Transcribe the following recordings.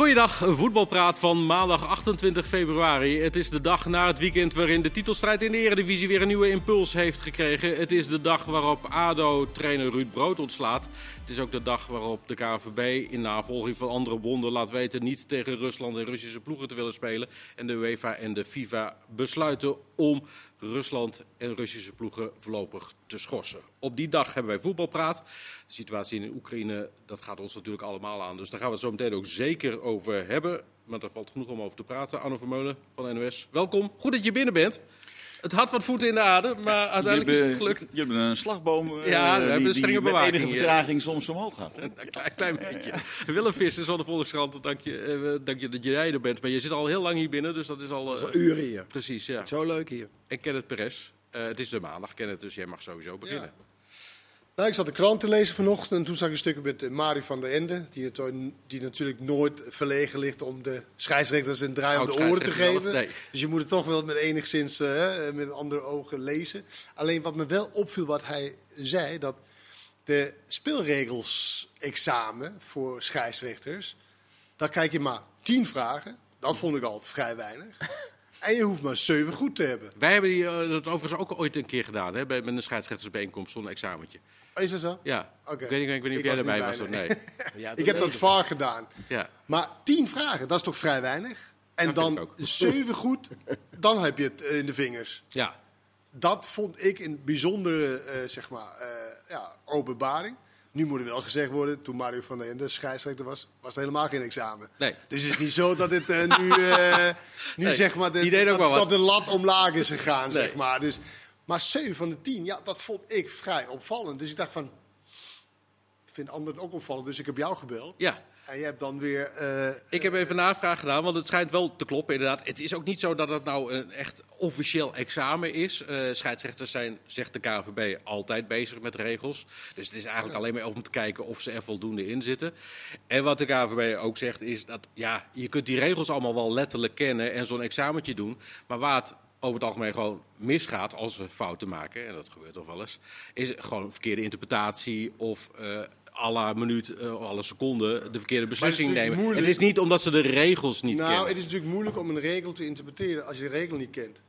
Goeiedag, voetbalpraat van maandag 28 februari. Het is de dag na het weekend waarin de titelstrijd in de Eredivisie weer een nieuwe impuls heeft gekregen. Het is de dag waarop ADO-trainer Ruud Brood ontslaat. Het is ook de dag waarop de KNVB in navolging van andere bonden laat weten niet tegen Rusland en Russische ploegen te willen spelen. En de UEFA en de FIFA besluiten om Rusland en Russische ploegen voorlopig te schorsen. Op die dag hebben wij voetbalpraat. De situatie in Oekraïne, dat gaat ons natuurlijk allemaal aan. Dus daar gaan we het zo meteen ook zeker over hebben. Maar daar valt genoeg om over te praten. Arno Vermeulen van NOS, welkom. Goed dat je binnen bent. Het had wat voeten in de aarde, maar uiteindelijk is het gelukt. Je hebt een slagboom uh, Ja, we die, hebben een die met enige vertraging soms omhoog gaat. hè? Een klein, klein beetje. Willem Vissers van de Volkskrant, dank je, eh, dank je dat jij er bent. Maar je zit al heel lang hier binnen, dus dat is al... eh, Dat is al uren hier. Precies, ja. Zo leuk hier. En Kenneth Perez. Eh, het is de maandag, Kenneth, dus jij mag sowieso beginnen. Nou, ik zat de krant te lezen vanochtend en toen zag ik een stukje met eh, Mario van der Ende. Die, het, die natuurlijk nooit verlegen ligt om de scheidsrechters een draai om de oren te geven. nee. Dus je moet het toch wel met enigszins eh, met andere ogen lezen. Alleen wat me wel opviel wat hij zei, dat de speelregels-examen voor scheidsrechters, daar krijg je maar tien vragen. Dat vond ik al vrij weinig. En je hoeft maar zeven goed te hebben. Wij hebben die, eh, dat overigens ook ooit een keer gedaan, hè, bij, met een scheidsrechtersbijeenkomst, zo'n examentje. Is dat zo? Ja, Oké. ik weet niet, ik weet niet of jij erbij was. of nee. Ja, Ik heb dat vaak gedaan. Ja. Maar tien vragen, dat is toch vrij weinig? En Dat vind ik dan ook. zeven goed, dan heb je het eh, in de vingers. ja, Dat vond ik een bijzondere eh, zeg maar, eh, ja, openbaring. Nu moet er wel gezegd worden, toen Mario van der Ende scheidsrechter was, was er helemaal geen examen. Nee. Dus het is niet zo dat het eh, nu, eh, nu Nee, zeg maar de, dat, dat de lat omlaag is gegaan. Nee. Zeg maar. Dus, maar zeven van de tien, ja, dat vond ik vrij opvallend. Dus ik dacht van, ik vind anderen het ook opvallend, dus ik heb jou gebeld. ja. En je hebt dan weer... eh, Ik heb even navraag gedaan, want het schijnt wel te kloppen inderdaad. Het is ook niet zo dat het nou een echt officieel examen is. Eh, scheidsrechters zijn, zegt de KNVB, altijd bezig met regels. Dus het is eigenlijk alleen maar om te kijken of ze er voldoende in zitten. En wat de KNVB ook zegt is dat ja, je kunt die regels allemaal wel letterlijk kennen en zo'n examentje doen. Maar waar het over het algemeen gewoon misgaat als ze fouten maken, en dat gebeurt toch wel eens, is gewoon verkeerde interpretatie of eh alle minuut, eh, alle seconde de verkeerde beslissing nemen. moeilijk. Het is niet omdat ze de regels niet Nou, kennen. het is natuurlijk moeilijk om een regel te interpreteren als je de regel niet kent.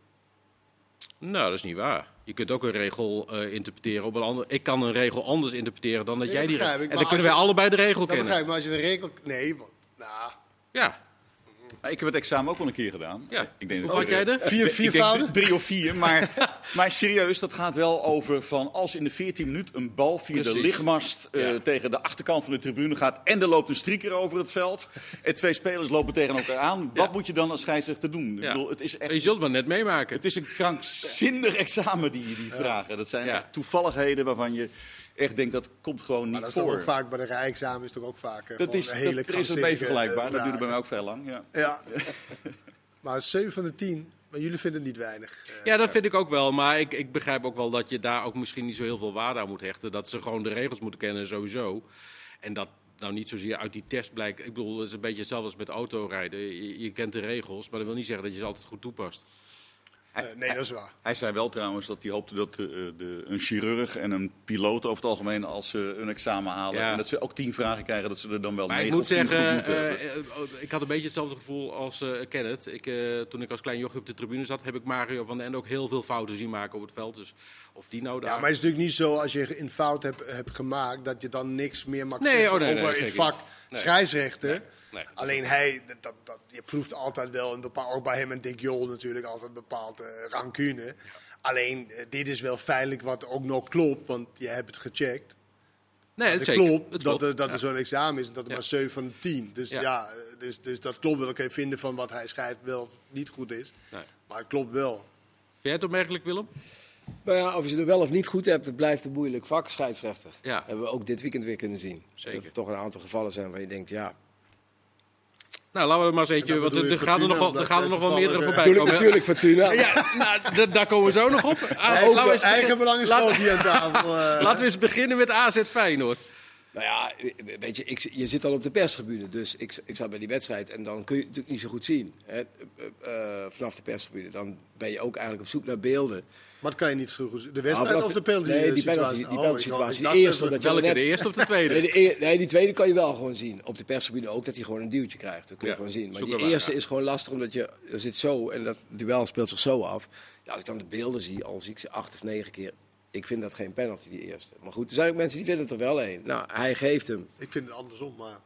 Nou, dat is niet waar. Je kunt ook een regel eh, interpreteren op een ander. Ik kan een regel anders interpreteren dan dat Nee, jij die. ik, en dan kunnen wij allebei de regel Dat kennen. begrijp ik, maar als je de regel... Nee, want, nou, Ja, Ik heb het examen ook wel een keer gedaan. ja. Ik denk Hoe had jij er? vier, Ik vier fouten? drie of vier, maar, maar serieus, dat gaat wel over van als in de 14 minuten een bal via de lichtmast eh, Ja. tegen de achterkant van de tribune gaat en er loopt een strieker over het veld en twee spelers lopen tegen elkaar aan. Wat Ja. moet je dan als scheidsrechter doen? Ik bedoel, het is Je echt zult het maar net meemaken. het is een krankzinnig examen die, die vragen. Dat zijn Ja. echt toevalligheden waarvan je echt denkt dat komt gewoon Maar niet dat is toch voor. ook vaak bij de rijexamen is toch ook vaak eh, dat is, een dat, hele er is het mee vergelijkbaar. dat duurde bij mij ook vrij lang. Ja. Ja. maar 7 van de 10, maar jullie vinden het niet weinig. Eh, Ja, dat vind ik ook wel. Maar ik, ik begrijp ook wel dat je daar ook misschien niet zo heel veel waarde aan moet hechten. Dat ze gewoon de regels moeten kennen sowieso. En dat nou niet zozeer uit die test blijkt. Ik bedoel, het is een beetje hetzelfde als met autorijden. Je, je kent de regels, maar dat wil niet zeggen dat je ze altijd goed toepast. Eh, nee, dat is waar. Hij zei wel trouwens dat hij hoopte dat eh, de, een chirurg en een piloot over het algemeen als ze een examen halen Ja. en dat ze ook tien vragen krijgen, dat ze er dan wel Maar ik moet zeggen, goed moeten hebben. eh, eh, ik had een beetje hetzelfde gevoel als eh Kenneth. Ik, eh, toen ik als klein jochie op de tribune zat, heb ik Mario van den Ende ook heel veel fouten zien maken op het veld. Dus of die nou daar... Ja, maar het is natuurlijk niet zo als je een fout hebt, hebt gemaakt dat je dan niks meer mag Nee, zeggen oh, nee, nee, over het vak niet. Nee. scheidsrechter. Nee, nee. Alleen hij, dat, dat, dat- je proeft altijd wel, een bepaald, ook bij hem en Dick Jol natuurlijk, altijd een bepaald eh, rancune. Alleen, eh, dit is wel feitelijk wat ook nog klopt, want je hebt het gecheckt. nee, Het zeker. klopt Het dat, klopt. er, dat Ja. er zo'n examen is en dat er Ja. maar 7 van de 10. Dus Ja. ja, eh, dus, dus dat klopt wel. Dan kun je vinden van wat hij schrijft wel of niet goed is. Nee. Maar het klopt wel. Vind jij het opmerkelijk, Willem? Maar ja, of je het wel of niet goed hebt, het blijft een moeilijk vak, scheidsrechter. Ja. Hebben we ook dit weekend weer kunnen zien. Zeker. Dat er toch een aantal gevallen zijn waar je denkt, ja. Nou, laten we er maar eens eentje... Want er, er gaan er nog wel, er gaan er nog wel meerdere eh, voorbij Natuurlijk, komen. natuurlijk Fortuna. Ja, nou, daar komen we zo nog op. Ah, Eigen, laten, we eens eigen begin- belang is groot hier aan tafel. eh. laten we eens beginnen met AZ Feyenoord. Nou ja, weet je, ik, je zit al op de perstribune. Dus ik, ik zat bij die wedstrijd en dan kun je het natuurlijk niet zo goed zien. Hè, eh, eh, vanaf de perstribune. Dan ben je ook eigenlijk op zoek naar beelden. Maar dat kan je niet zo goed zien. De wedstrijd of de penalty Nee, die situatie? penalty, die Oh, penalty ik- situatie. ik De eerste, omdat je Welke, net- de eerste of de tweede? Nee, de nee, die tweede kan je wel gewoon zien. Op de perstribune ook, dat hij gewoon een duwtje krijgt. Dat kun je Ja, gewoon zien. Maar die eerste ja. is gewoon lastig, omdat je er zit zo en dat duel speelt zich zo af. Ja, als ik dan de beelden zie, al zie ik ze acht of negen keer. Ik vind dat geen penalty, die eerste. Maar goed, er zijn ook mensen die vinden het er wel een. Nou, hij geeft hem. Ik vind het andersom, maar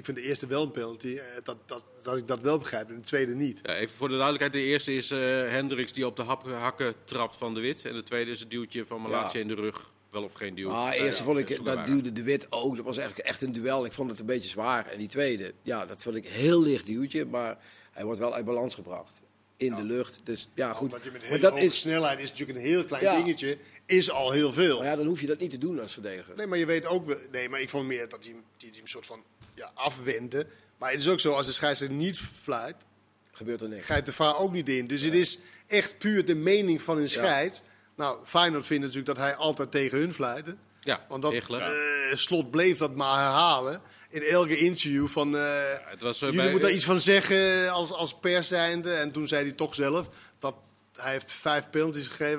ik vind de eerste wel een penalty. eh, Dat, dat, dat ik dat wel begrijp en de tweede niet. Ja, even voor de duidelijkheid. De eerste is eh Hendricks die op de hap- hakken trapt van de Wit. En de tweede is het duwtje van Malasia Ja. in de rug. Wel of geen duw. Maar Nou eerst ja, vond ik, dat duwde de wit ook. Dat was echt, echt een duel. Ik vond het een beetje zwaar. En die tweede, ja, dat vond ik een heel licht duwtje. Maar hij wordt wel uit balans gebracht. In de lucht. Dus ja, goed. Omdat je met Maar hele dat hoge is, snelheid is natuurlijk een heel klein Ja. dingetje. Is al heel veel. maar ja, dan hoef je dat niet te doen als verdediger. Nee, maar je weet ook wel. Nee, maar ik vond meer dat hij die, die hem soort van ja, afwendde. Maar het is ook zo, als de scheidsrechter niet fluit, Gebeurt er niks. grijpt de VAR ook niet in. Dus het is echt puur de mening van een scheid. Nou, Feyenoord vindt natuurlijk dat hij altijd tegen hun fluitte. Ja, Want dat eh, slot bleef dat maar herhalen. In elke interview van... eh, het was, eh, jullie bij- moeten daar iets van zeggen als, als pers zijnde. En toen zei hij toch zelf dat hij heeft vijf penalties gegeven.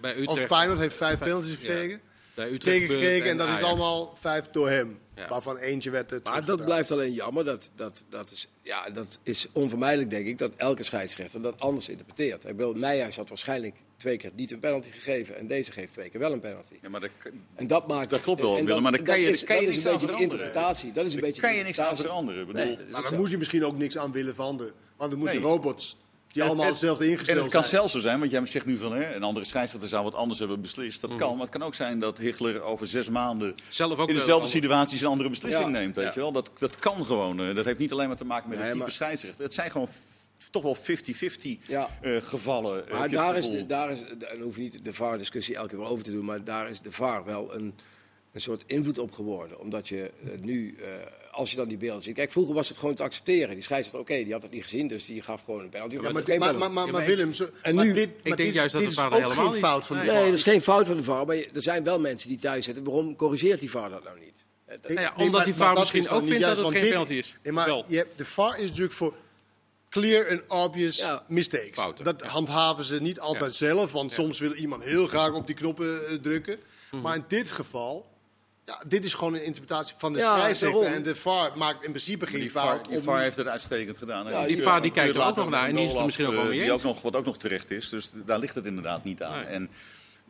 Bij Of Utrecht. Feyenoord heeft vijf Vijf- penalties ja. gekregen. Bij Utrecht Tegengekregen en dat is allemaal vijf door hem. Ja. Waarvan eentje werd het Maar dat blijft alleen jammer. Dat, dat, dat, is, ja, dat is onvermijdelijk, denk ik, dat elke scheidsrechter dat anders interpreteert. Ik bedoel, Nijhuis had waarschijnlijk twee keer niet een penalty gegeven. En deze geeft twee keer wel een penalty. Ja, maar dat, En dat maakt. Dat klopt wel, en Willem, maar daar kan je- dat daar kan je dat niks is een aan beetje de veranderen. interpretatie. Dat is een daar beetje kan je niks aan veranderen. Bedoel, Nee, dat Maar daar zo. moet je misschien ook niks aan willen veranderen. Want dan moeten Nee. robots, die En- allemaal en- hetzelfde En ingesteld het kan zijn. zelfs zo zijn, want jij zegt nu van hè, een andere scheidsrechter zou wat anders hebben beslist. Dat kan, maar het kan ook zijn dat Hichler over zes maanden Zelf ook in dezelfde een situatie een andere beslissing Ja. neemt. Weet Ja. je wel? Dat, dat kan gewoon. eh, Dat heeft niet alleen maar te maken met Nee, het type maar- scheidsrechter. Het zijn gewoon toch wel 50-50 Ja. eh, gevallen. eh, Maar het daar is, de, daar is, en daar hoef je niet de VAR-discussie elke keer weer over te doen, maar daar is de VAR wel een, een soort invloed op geworden. Omdat je eh, nu, eh, als je dan die beelden ziet. Kijk, vroeger was het gewoon te accepteren. Die scheidsrechter, oké, die had het niet gezien, dus die gaf gewoon een penalty. Ja, maar, maar, maar, maar, maar maar Willem, zo, En maar nu- dit, Ik maar denk dit, is- juist dat dit het is VAR ook helemaal geen niet- fout van de Nee. Nee, VAR. dat is geen fout van de VAR, maar je- er zijn wel mensen die thuis zitten. Waarom corrigeert die VAR dat nou niet? Eh, dat- Ik- ja, nee, omdat maar- die VAR dat misschien ook niet vindt dat juist, het want geen dit- penalty is. Nee, maar Wel. je hebt, de VAR is natuurlijk voor clear and obvious Ja. mistakes. Fouten, Dat handhaven ze niet altijd zelf, want soms wil iemand heel graag op die knoppen drukken. Mhm. Maar in dit geval, ja, dit is gewoon een interpretatie van de Ja, scheidsrechter. daarom. En de VAR maakt in principe geen die fout. VAR, die heeft het uitstekend gedaan. Ja, die keur- VAR die kijkt er ook nog naar en die is er misschien ook wel eh, mee die eens. ook nog, Wat ook nog terecht is. Dus daar ligt het inderdaad niet aan. Nee. En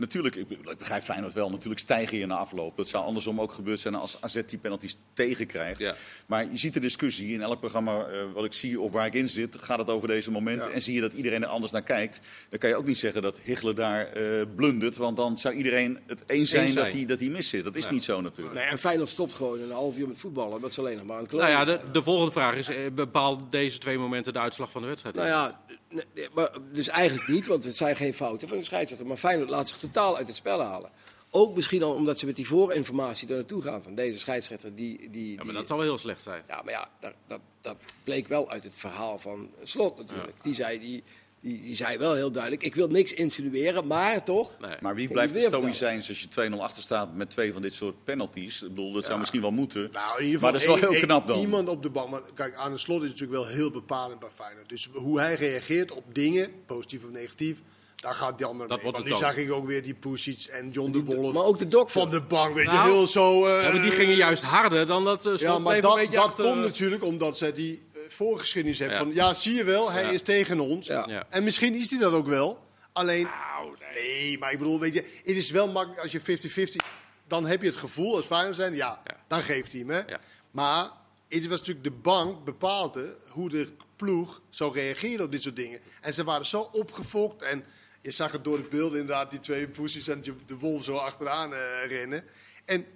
natuurlijk, ik, ik begrijp Feyenoord wel, natuurlijk stijgen je na afloop. Dat zou andersom ook gebeurd zijn als AZ die penalties tegenkrijgt. Ja. Maar je ziet de discussie in elk programma eh, wat ik zie of waar ik in zit, gaat het over deze momenten. Ja. En zie je dat iedereen er anders naar kijkt. Dan kan je ook niet zeggen dat Hichler daar eh blundert. Want dan zou iedereen het eens zijn, Eens dat zijn. hij, dat hij mis zit. Dat is Ja. niet zo natuurlijk. Nee, en Feyenoord stopt gewoon een half uur met voetballen. Dat is alleen nog maar aan het Nou ja, de, de volgende vraag is: eh, bepaalt deze twee momenten de uitslag van de wedstrijd? Nou ja, nee, maar dus eigenlijk niet, want het zijn geen fouten van de scheidsrechter. Maar Feyenoord laat zich totaal uit het spel halen. Ook misschien al omdat ze met die voorinformatie er naartoe gaan van deze scheidsrechter. Die, die, Ja, maar die- dat zal wel heel slecht zijn. ja, maar ja, dat, dat, dat bleek wel uit het verhaal van Slot natuurlijk. Die, zei, die, die, die zei wel heel duidelijk, ik wil niks insinueren, maar toch... Nee. Maar wie blijft weer stoïcijns als je 2-0 achter staat met twee van dit soort penalties? Ik bedoel, dat zou misschien wel moeten. Nou, in ieder maar dat is wel één- heel knap dan. Iemand op de bank. Maar kijk, aan de slot is natuurlijk wel heel bepalend bij Feyenoord. Dus hoe hij reageert op dingen, positief of negatief, daar gaat die ander Dat mee. Want nu ook. zag ik ook weer die Pusic en John de Wolf Maar ook de dokter. van de bank. Weet Nou, je, heel zo... eh, Ja, maar die gingen juist harder dan dat uh, Ja, maar een dat, dat achter, komt eh, natuurlijk omdat zij die uh, voorgeschiedenis hebben. Ja. Van, ja, zie je wel, hij Ja. is tegen ons. Ja. Ja. En misschien is hij dat ook wel. Alleen, Nou, nee. nee, maar ik bedoel, weet je, het is wel makkelijk als je 50-50... Dan heb je het gevoel als Feyenoord zijn, ja, Ja. dan geeft hij hem. Hè? Ja. Maar het was natuurlijk de bank bepaalde hoe de ploeg zou reageren op dit soort dingen. En ze waren zo opgefokt en je zag het door het beeld inderdaad, die twee poesies en de wolf zo achteraan eh, rennen. En,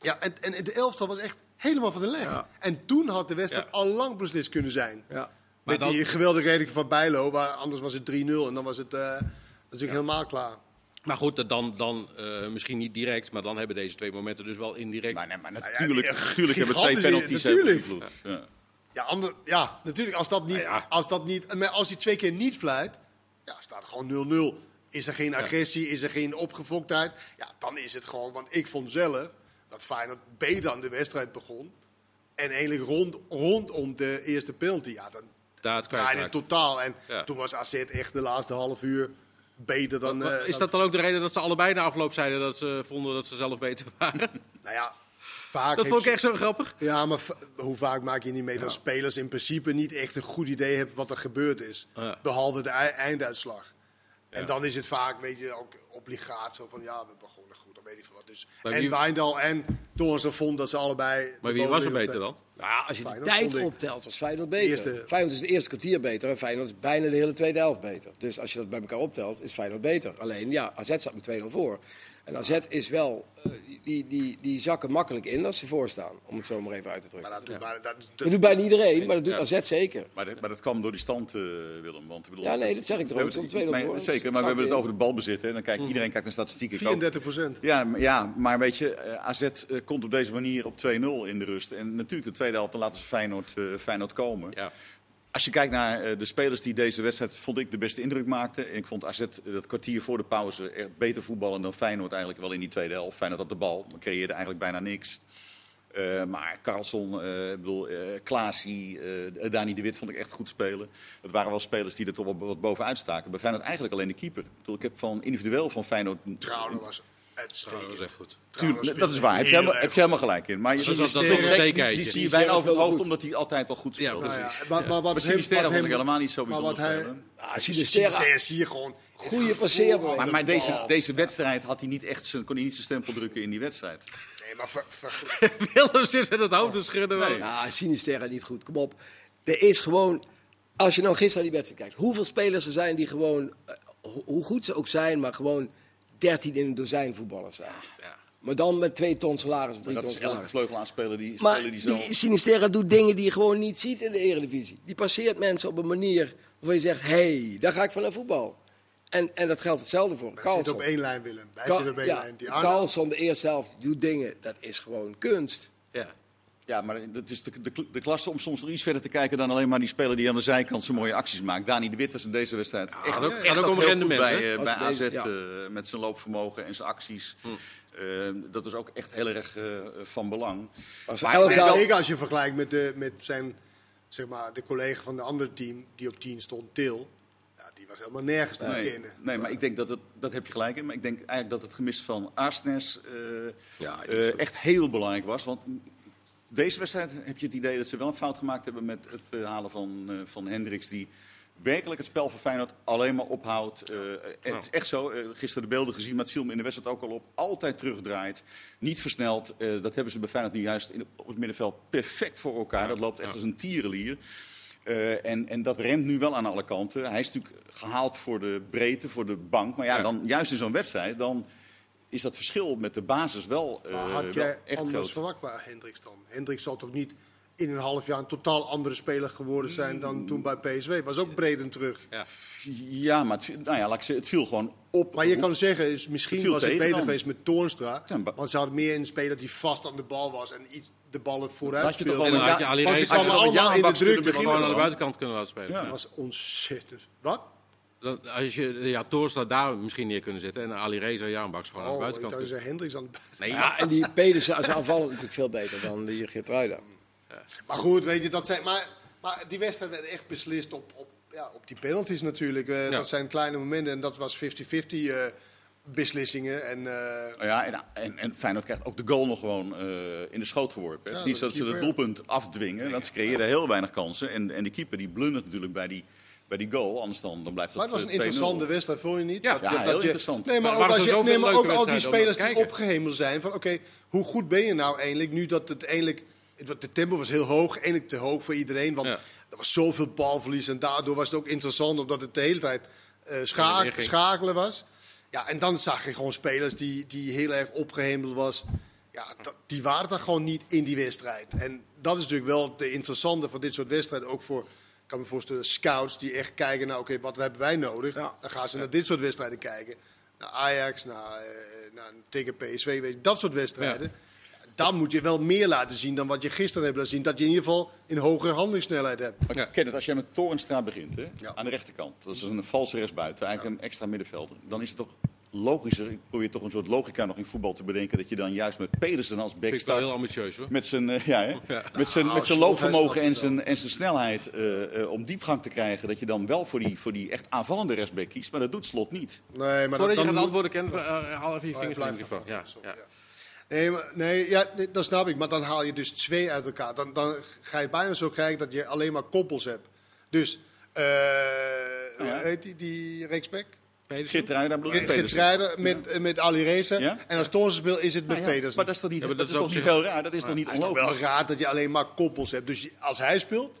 ja, en, en de elftal was echt helemaal van de leg. Ja. En toen had de wedstrijd Ja. al lang beslist kunnen zijn. Ja. Maar Met dan- die geweldige reding van Bijlo, waar anders was het 3-0 en dan was het eh, natuurlijk helemaal klaar. Maar goed, dan, dan eh, misschien niet direct, maar dan hebben deze twee momenten dus wel indirect. Maar, nee, maar ja, natuurlijk, die- natuurlijk hebben twee penalties natuurlijk. invloed. Ja. Ja, ander, ja natuurlijk, als dat niet, Nou ja. als dat niet, maar als hij twee keer niet fluit, ja, staat gewoon 0-0. Is er geen agressie, is er geen opgefoktheid, ja, dan is het gewoon, want ik vond zelf dat Feyenoord beter aan de wedstrijd begon. En eigenlijk rond, rondom de eerste penalty, ja, dan Daar draaide het totaal. En Ja. toen was AZ echt de laatste half uur beter dan... Eh, Is dat dan ook de reden dat ze allebei na afloop zeiden dat ze vonden dat ze zelf beter waren? Nou ja, vaak Dat vond ik echt zo grappig. Ja, maar va- hoe vaak maak je niet mee dat spelers in principe niet echt een goed idee hebben wat er gebeurd is. Ja. Behalve de ei- einduitslag. Ja. En dan is het vaak, weet je, ook obligaat zo van ja, we begonnen goed, dan weet ik veel wat. Dus, Maar en wie- Wijndal en Toornstra vonden dat ze allebei... Maar wie was er beter dan? Nou ja, als je de Feyenoord, tijd optelt, was Feyenoord beter. Eerste- Feyenoord is het eerste kwartier beter en Feyenoord is bijna de hele tweede helft beter. Dus als je dat bij elkaar optelt, is Feyenoord beter. Alleen, ja, AZ staat met 2-0 voor. En AZ is wel, eh, die, die, die zakken makkelijk in als ze voorstaan, om het zo maar even uit te drukken. Maar dat doet bijna... Dat, Dat doet bijna iedereen, maar dat doet Ja. AZ zeker. Maar, dat- maar dat kwam door die stand, eh, Willem. Want, ik bedoel, Ja, nee, dat zeg ik er ook. hebben Het stond 2-0 nee, voor. Zeker, maar we hebben het over de balbezit. Hè. Dan kijkt, Iedereen kijkt naar statistieken. Ik ook. 34 procent. Ja, maar- ja, maar weet je, eh, AZ komt op deze manier op 2-0 in de rust. En natuurlijk de tweede helft, dan laten ze Feyenoord, eh, Feyenoord komen. Ja. Als je kijkt naar eh, de spelers die deze wedstrijd, vond ik, de beste indruk maakten. En ik vond AZ eh, dat kwartier voor de pauze echt beter voetballen dan Feyenoord eigenlijk wel in die tweede helft. Feyenoord had de bal, maar creëerde eigenlijk bijna niks. Eh, maar Carlson, eh, Dani de Wit vond ik echt goed spelen. Het waren wel spelers die er toch wat bovenuit staken. Bij Feyenoord eigenlijk alleen de keeper. Ik, ik heb van individueel van Feyenoord... Trouwen was Dat uitstekend. was echt goed. Tuurlijk, dat is waar. Heb je, helemaal, heb je helemaal gelijk in. Maar je, Dat is- die, dat is die- die- zie je bijna is over het hoofd, omdat hij altijd wel goed Ja, speelt. Nou ja, precies. maar, maar wat Maar hem- vond ik hem- helemaal niet zo maar bijzonder wat hij-. Ah, Sinisterra zie je gewoon... Goeie passeerbeweging. Maar, maar deze, deze wedstrijd had hij niet echt zijn, kon hij niet zijn stempel drukken in die wedstrijd. Nee, maar ver- ver- Willem zit met het hoofd te schudden. Nee. Ja, Sinisterra niet goed. Kom op. Er is gewoon, als je nou gisteren naar die wedstrijd kijkt, hoeveel spelers er zijn die gewoon, eh, ho- hoe goed ze ook zijn, maar gewoon 13 in een dozijn voetballers zijn. Ja. Maar dan met twee ton salaris of drie Dat ton is elke salaris. vleugelaansspeler die, Maar speler die zo... die Sinisterra doet dingen die je gewoon niet ziet in de Eredivisie. Die passeert mensen op een manier waarvan je zegt, hé, hey, daar ga ik van naar voetbal. En, en dat geldt hetzelfde voor Wij zitten Carlson. op één lijn, Willem. Wij Ka- zitten op één ja, lijn. Die Carlson, de eerste helft, doet dingen, dat is gewoon kunst. Ja. Ja, maar dat is de, de, de klasse om soms nog iets verder te kijken dan alleen maar die speler die aan de zijkant zijn mooie acties maakt. Dani de Wit was in deze wedstrijd echt, gaat ook- echt ook om heel rendement, bij, eh, bij AZ deze- ja. eh, met zijn loopvermogen en zijn acties. Hm. Eh, dat is ook echt heel erg eh, van belang. Als Maar- Zeker als je vergelijkt met, de, met zijn, zeg maar, de collega van de andere team die op 10 stond, Til. Ja, die was helemaal nergens te Nee, nee, maar ik denk dat het, dat heb je gelijk in. Maar ik denk eigenlijk dat het gemis van Ja, goed. echt heel belangrijk was. Want deze wedstrijd heb je het idee dat ze wel een fout gemaakt hebben met het eh, halen van, eh, van Hendricks. Die werkelijk het spel van Feyenoord alleen maar ophoudt. Eh, Het is echt zo. gisteren de beelden gezien, maar het viel me in de wedstrijd ook al op. Altijd terugdraait. Niet versneld. Dat hebben ze bij Feyenoord nu juist in, op het middenveld perfect voor elkaar. Dat loopt echt Ja. als een tierenlier. En, en dat rent nu wel aan alle kanten. Hij is natuurlijk gehaald voor de breedte, voor de bank. Maar ja, Ja. dan, juist in zo'n wedstrijd, dan is dat verschil met de basis wel, eh, Maar had wel jij echt anders groot. verwacht bij Hendricks dan? Hendricks zal toch niet in een half jaar een totaal andere speler geworden zijn dan toen bij PSW? Was ook breed en terug. Ja. Ja, maar het, viel- nou ja, laat ik zeggen, het viel gewoon op. Maar je kan zeggen, is, misschien was het beter dan. geweest met Toornstra. Want ze hadden meer een speler die vast aan de bal was en iets de ballen vooruit Had je toch speelde. En dan Ja, had je had allemaal in de beginnen naar de buitenkant kunnen laten spelen. Ja. Dat was ontzettend. Wat? Dan- Als je ja, Toornstra daar misschien neer kunnen zetten en Ali Reza Jaanbaks gewoon aan de Oh, ik buitenkant. kunnen- ze Hendricks aan de Nee, Ja, en die Pedersen als aanvaller natuurlijk veel beter dan die Geertruida. Maar goed, weet je, dat zijn. Maar, maar die wedstrijd werd echt beslist op, op, ja, op die penalties natuurlijk. Eh, Dat zijn kleine momenten en dat was 50-50 eh, beslissingen. En, eh, Nou Ja, en, en, en Feyenoord krijgt ook de goal nog gewoon eh, in de schoot geworpen. hè. Het is Ja, niet de zo dat ze het doelpunt afdwingen, want ze creëerden heel weinig kansen. En, en die keeper die blundert natuurlijk bij die, bij die goal, anders dan, dan blijft maar het het was een eh, 2-0. interessante wedstrijd, vond je niet? Ja, ja, heel interessant. Nee, maar, Maar ook, als je, nee, maar ook al die spelers die opgehemeld zijn. Van oké, hoe goed ben je nou eindelijk? Nu dat het eindelijk. het De tempo was heel hoog, eigenlijk te hoog voor iedereen. Want Ja. er was zoveel balverlies. En daardoor was het ook interessant, omdat het de hele tijd eh, schakelen was. Ja, en dan zag je gewoon spelers die, die heel erg opgehemeld was. Ja, dat- die waren dan gewoon niet in die wedstrijd. En dat is natuurlijk wel de interessante van dit soort wedstrijden. Ook voor, kan me voorstellen, scouts die echt kijken naar, oké, wat hebben wij nodig? Ja. Dan gaan ze naar dit soort wedstrijden kijken. Naar Ajax, naar, eh, naar tegen PSV, weet je, dat soort wedstrijden. Dan moet je wel meer laten zien dan wat je gisteren hebt laten zien. Dat je in ieder geval een hogere handelingssnelheid hebt. Maar Ja. Kenneth, als jij met Torenstra begint, hè, Ja. aan de rechterkant, dat is een valse rechtsbuiten, eigenlijk een extra middenvelder, dan is het toch logischer. Ik probeer toch een soort logica nog in voetbal te bedenken. Dat je dan juist met Pedersen als back wel heel start. ambitieus hoor. Met zijn, eh, ja, hè? Ja. Met zijn, met zijn Slot, loopvermogen en zijn, en zijn snelheid eh, eh, om diepgang te krijgen. Dat je dan wel voor die, voor die echt aanvallende rechtsback kiest. Maar dat doet Slot niet. Nee, maar Voordat je dan gaat antwoorden, Ken, eh, haal even je Oh, vingers in ieder geval. Ja, ja. ja. Nee, maar, nee, ja, nee, dat snap ik. Maar dan haal je dus twee uit elkaar. Dan, dan ga je bijna zo krijgen dat je alleen maar koppels hebt. Dus, eh Ja. hoe heet die, die rechtsback? Geertruida bedoel ik met, eh, met Ali Reza. Ja? En als Toornstra speelt is het met ja, Pedersen. Maar dat is toch niet, dat dat is toch niet heel raar? Dat is toch niet Het is toch onlogisch? wel raar dat je alleen maar koppels hebt. Dus als hij speelt,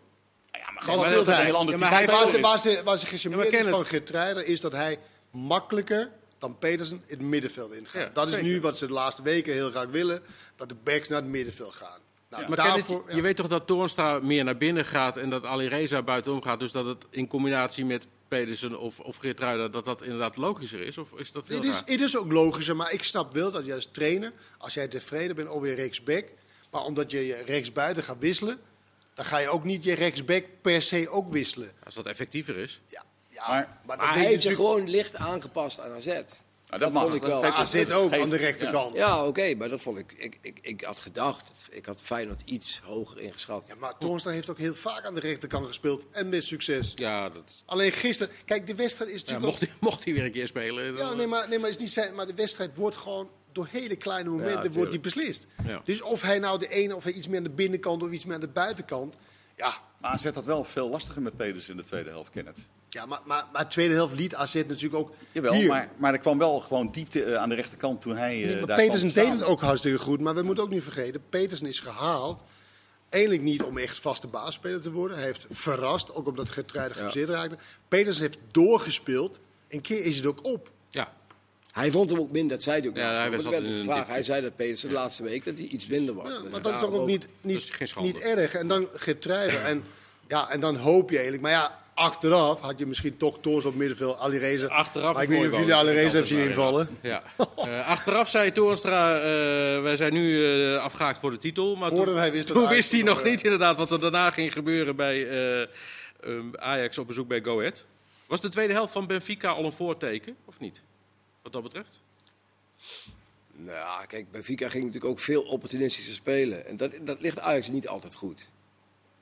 Ja, maar dan speelt een hij. hele andere Ja, maar hij- waar ze, waar ze, waar ze gecharmeerd is van Getrijder is dat hij makkelijker dan Pedersen in het middenveld ingaat. Ja, dat is zeker. nu wat ze de laatste weken heel graag willen. Dat de backs naar het middenveld gaan. Nou, Maar daarvoor, Kenneth, je ja. weet toch dat Toornstra meer naar binnen gaat en dat Ali Reza buitenom gaat. Dus dat het in combinatie met Pedersen of, of Geertruida, dat dat inderdaad logischer is? Of is dat heel Het is, het is ook logischer, maar ik snap wel dat je als trainer, als jij tevreden bent over je rechtsback, maar omdat je je rechtsbuiten gaat wisselen, dan ga je ook niet je rechtsback per se ook wisselen. Als dat effectiever is. Ja, ja Maar- maar, hij heeft zich natuurlijk- gewoon licht aangepast aan AZ. Nou, dat dat mag. vond ik Dat wel. geeft- AZ ook aan de rechterkant. Ja. Ja, oké, maar dat vond ik, ik, ik. Ik had gedacht, ik had Feyenoord iets hoger ingeschat. maar Toornstra heeft ook heel vaak aan de rechterkant gespeeld en met succes. Ja, dat, Alleen gisteren, kijk, de wedstrijd is ja, natuurlijk mocht, hij, mocht hij weer een keer spelen. dan- Ja, nee, maar, nee, maar, is niet zijn, maar de wedstrijd wordt gewoon door hele kleine momenten wordt die beslist. Ja. Dus of hij nou de ene of hij iets meer aan de binnenkant of iets meer aan de buitenkant. Ja, Maar AZ had wel veel lastiger met Pedersen in de tweede helft, Kenneth. Ja maar, maar, maar de tweede helft liet AZ natuurlijk ook Jawel, hier. maar, maar er kwam wel gewoon diepte eh, aan de rechterkant toen hij eh Nee, maar daar Petersen deed het ook hartstikke goed. Maar we moeten ook niet vergeten, Petersen is gehaald. Eigenlijk niet om echt vaste baasspeler te worden. Hij heeft verrast, ook omdat Getrijden geblesseerd raakte. Petersen heeft doorgespeeld. Een keer is het ook op. Ja, Hij vond hem ook minder, dat zei hij ook. Ja, hij was dip. Hij zei dat Petersen de laatste week dat hij iets minder was. Ja, maar dat is toch ook niet, niet, niet erg. En dan Getrijden. En, ja, en dan hoop je eigenlijk. Maar ja, achteraf had je misschien toch Toors op middenveld, Alireza. achteraf. Maar ik weet niet of jullie. Alireza hebben zien invallen. Ja. Eh, achteraf zei Toornstra, eh, wij zijn nu eh, afgehaakt voor de titel. Maar Voordat toen, hij wist toen hij nog niet inderdaad wat er daarna ging gebeuren bij eh, ehm, Ajax op bezoek bij Go Ahead. Was de tweede helft van Benfica al een voorteken, of niet? Wat dat betreft? Nou, ja, kijk, Benfica ging natuurlijk ook veel opportunistischer spelen. En dat, dat ligt Ajax niet altijd goed.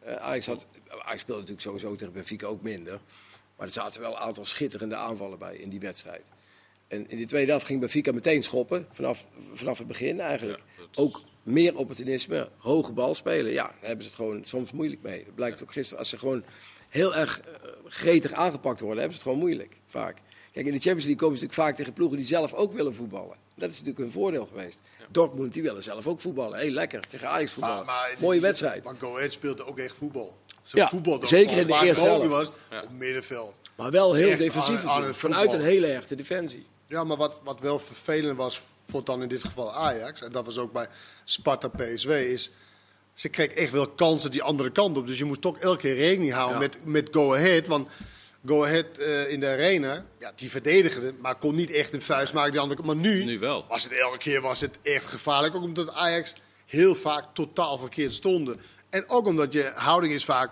Eh, Ajax, had, Ajax speelde natuurlijk sowieso tegen Benfica ook minder. Maar er zaten wel een aantal schitterende aanvallen bij in die wedstrijd. En in die tweede helft ging Benfica meteen schoppen, vanaf, vanaf het begin eigenlijk. Ja, dat is- Ook meer opportunisme, hoge bal spelen. Ja, daar hebben ze het gewoon soms moeilijk mee. Dat blijkt ook gisteren, als ze gewoon heel erg eh, gretig aangepakt worden, hebben ze het gewoon moeilijk, vaak. Kijk, in de Champions League komen ze natuurlijk vaak tegen ploegen die zelf ook willen voetballen. Dat is natuurlijk een voordeel geweest. Dortmund, die willen zelf ook voetballen. Heel lekker, tegen Ajax voetballen. Maar- maar- Mooie wedstrijd. Maar Go Ahead speelde ook echt voetbal. Ze Ja, voetbalde ook zeker in de eerste helft. was, op middenveld. Maar wel heel Echt defensief aan- aan het natuurlijk, vanuit voetbal. een hele echte defensie. Ja, maar wat, wat wel vervelend was, vond dan in dit geval Ajax, en dat was ook bij Sparta PSW, is ze kreeg echt wel kansen die andere kant op. Dus je moest toch elke keer rekening houden Ja. met, met Go Ahead. Want Go Ahead eh, in de arena, ja, die verdedigde, maar kon niet echt een vuist maken die andere. Maar nu, Nu wel. was het elke keer was het echt gevaarlijk. Ook omdat Ajax heel vaak totaal verkeerd stonden. En ook omdat je houding is vaak...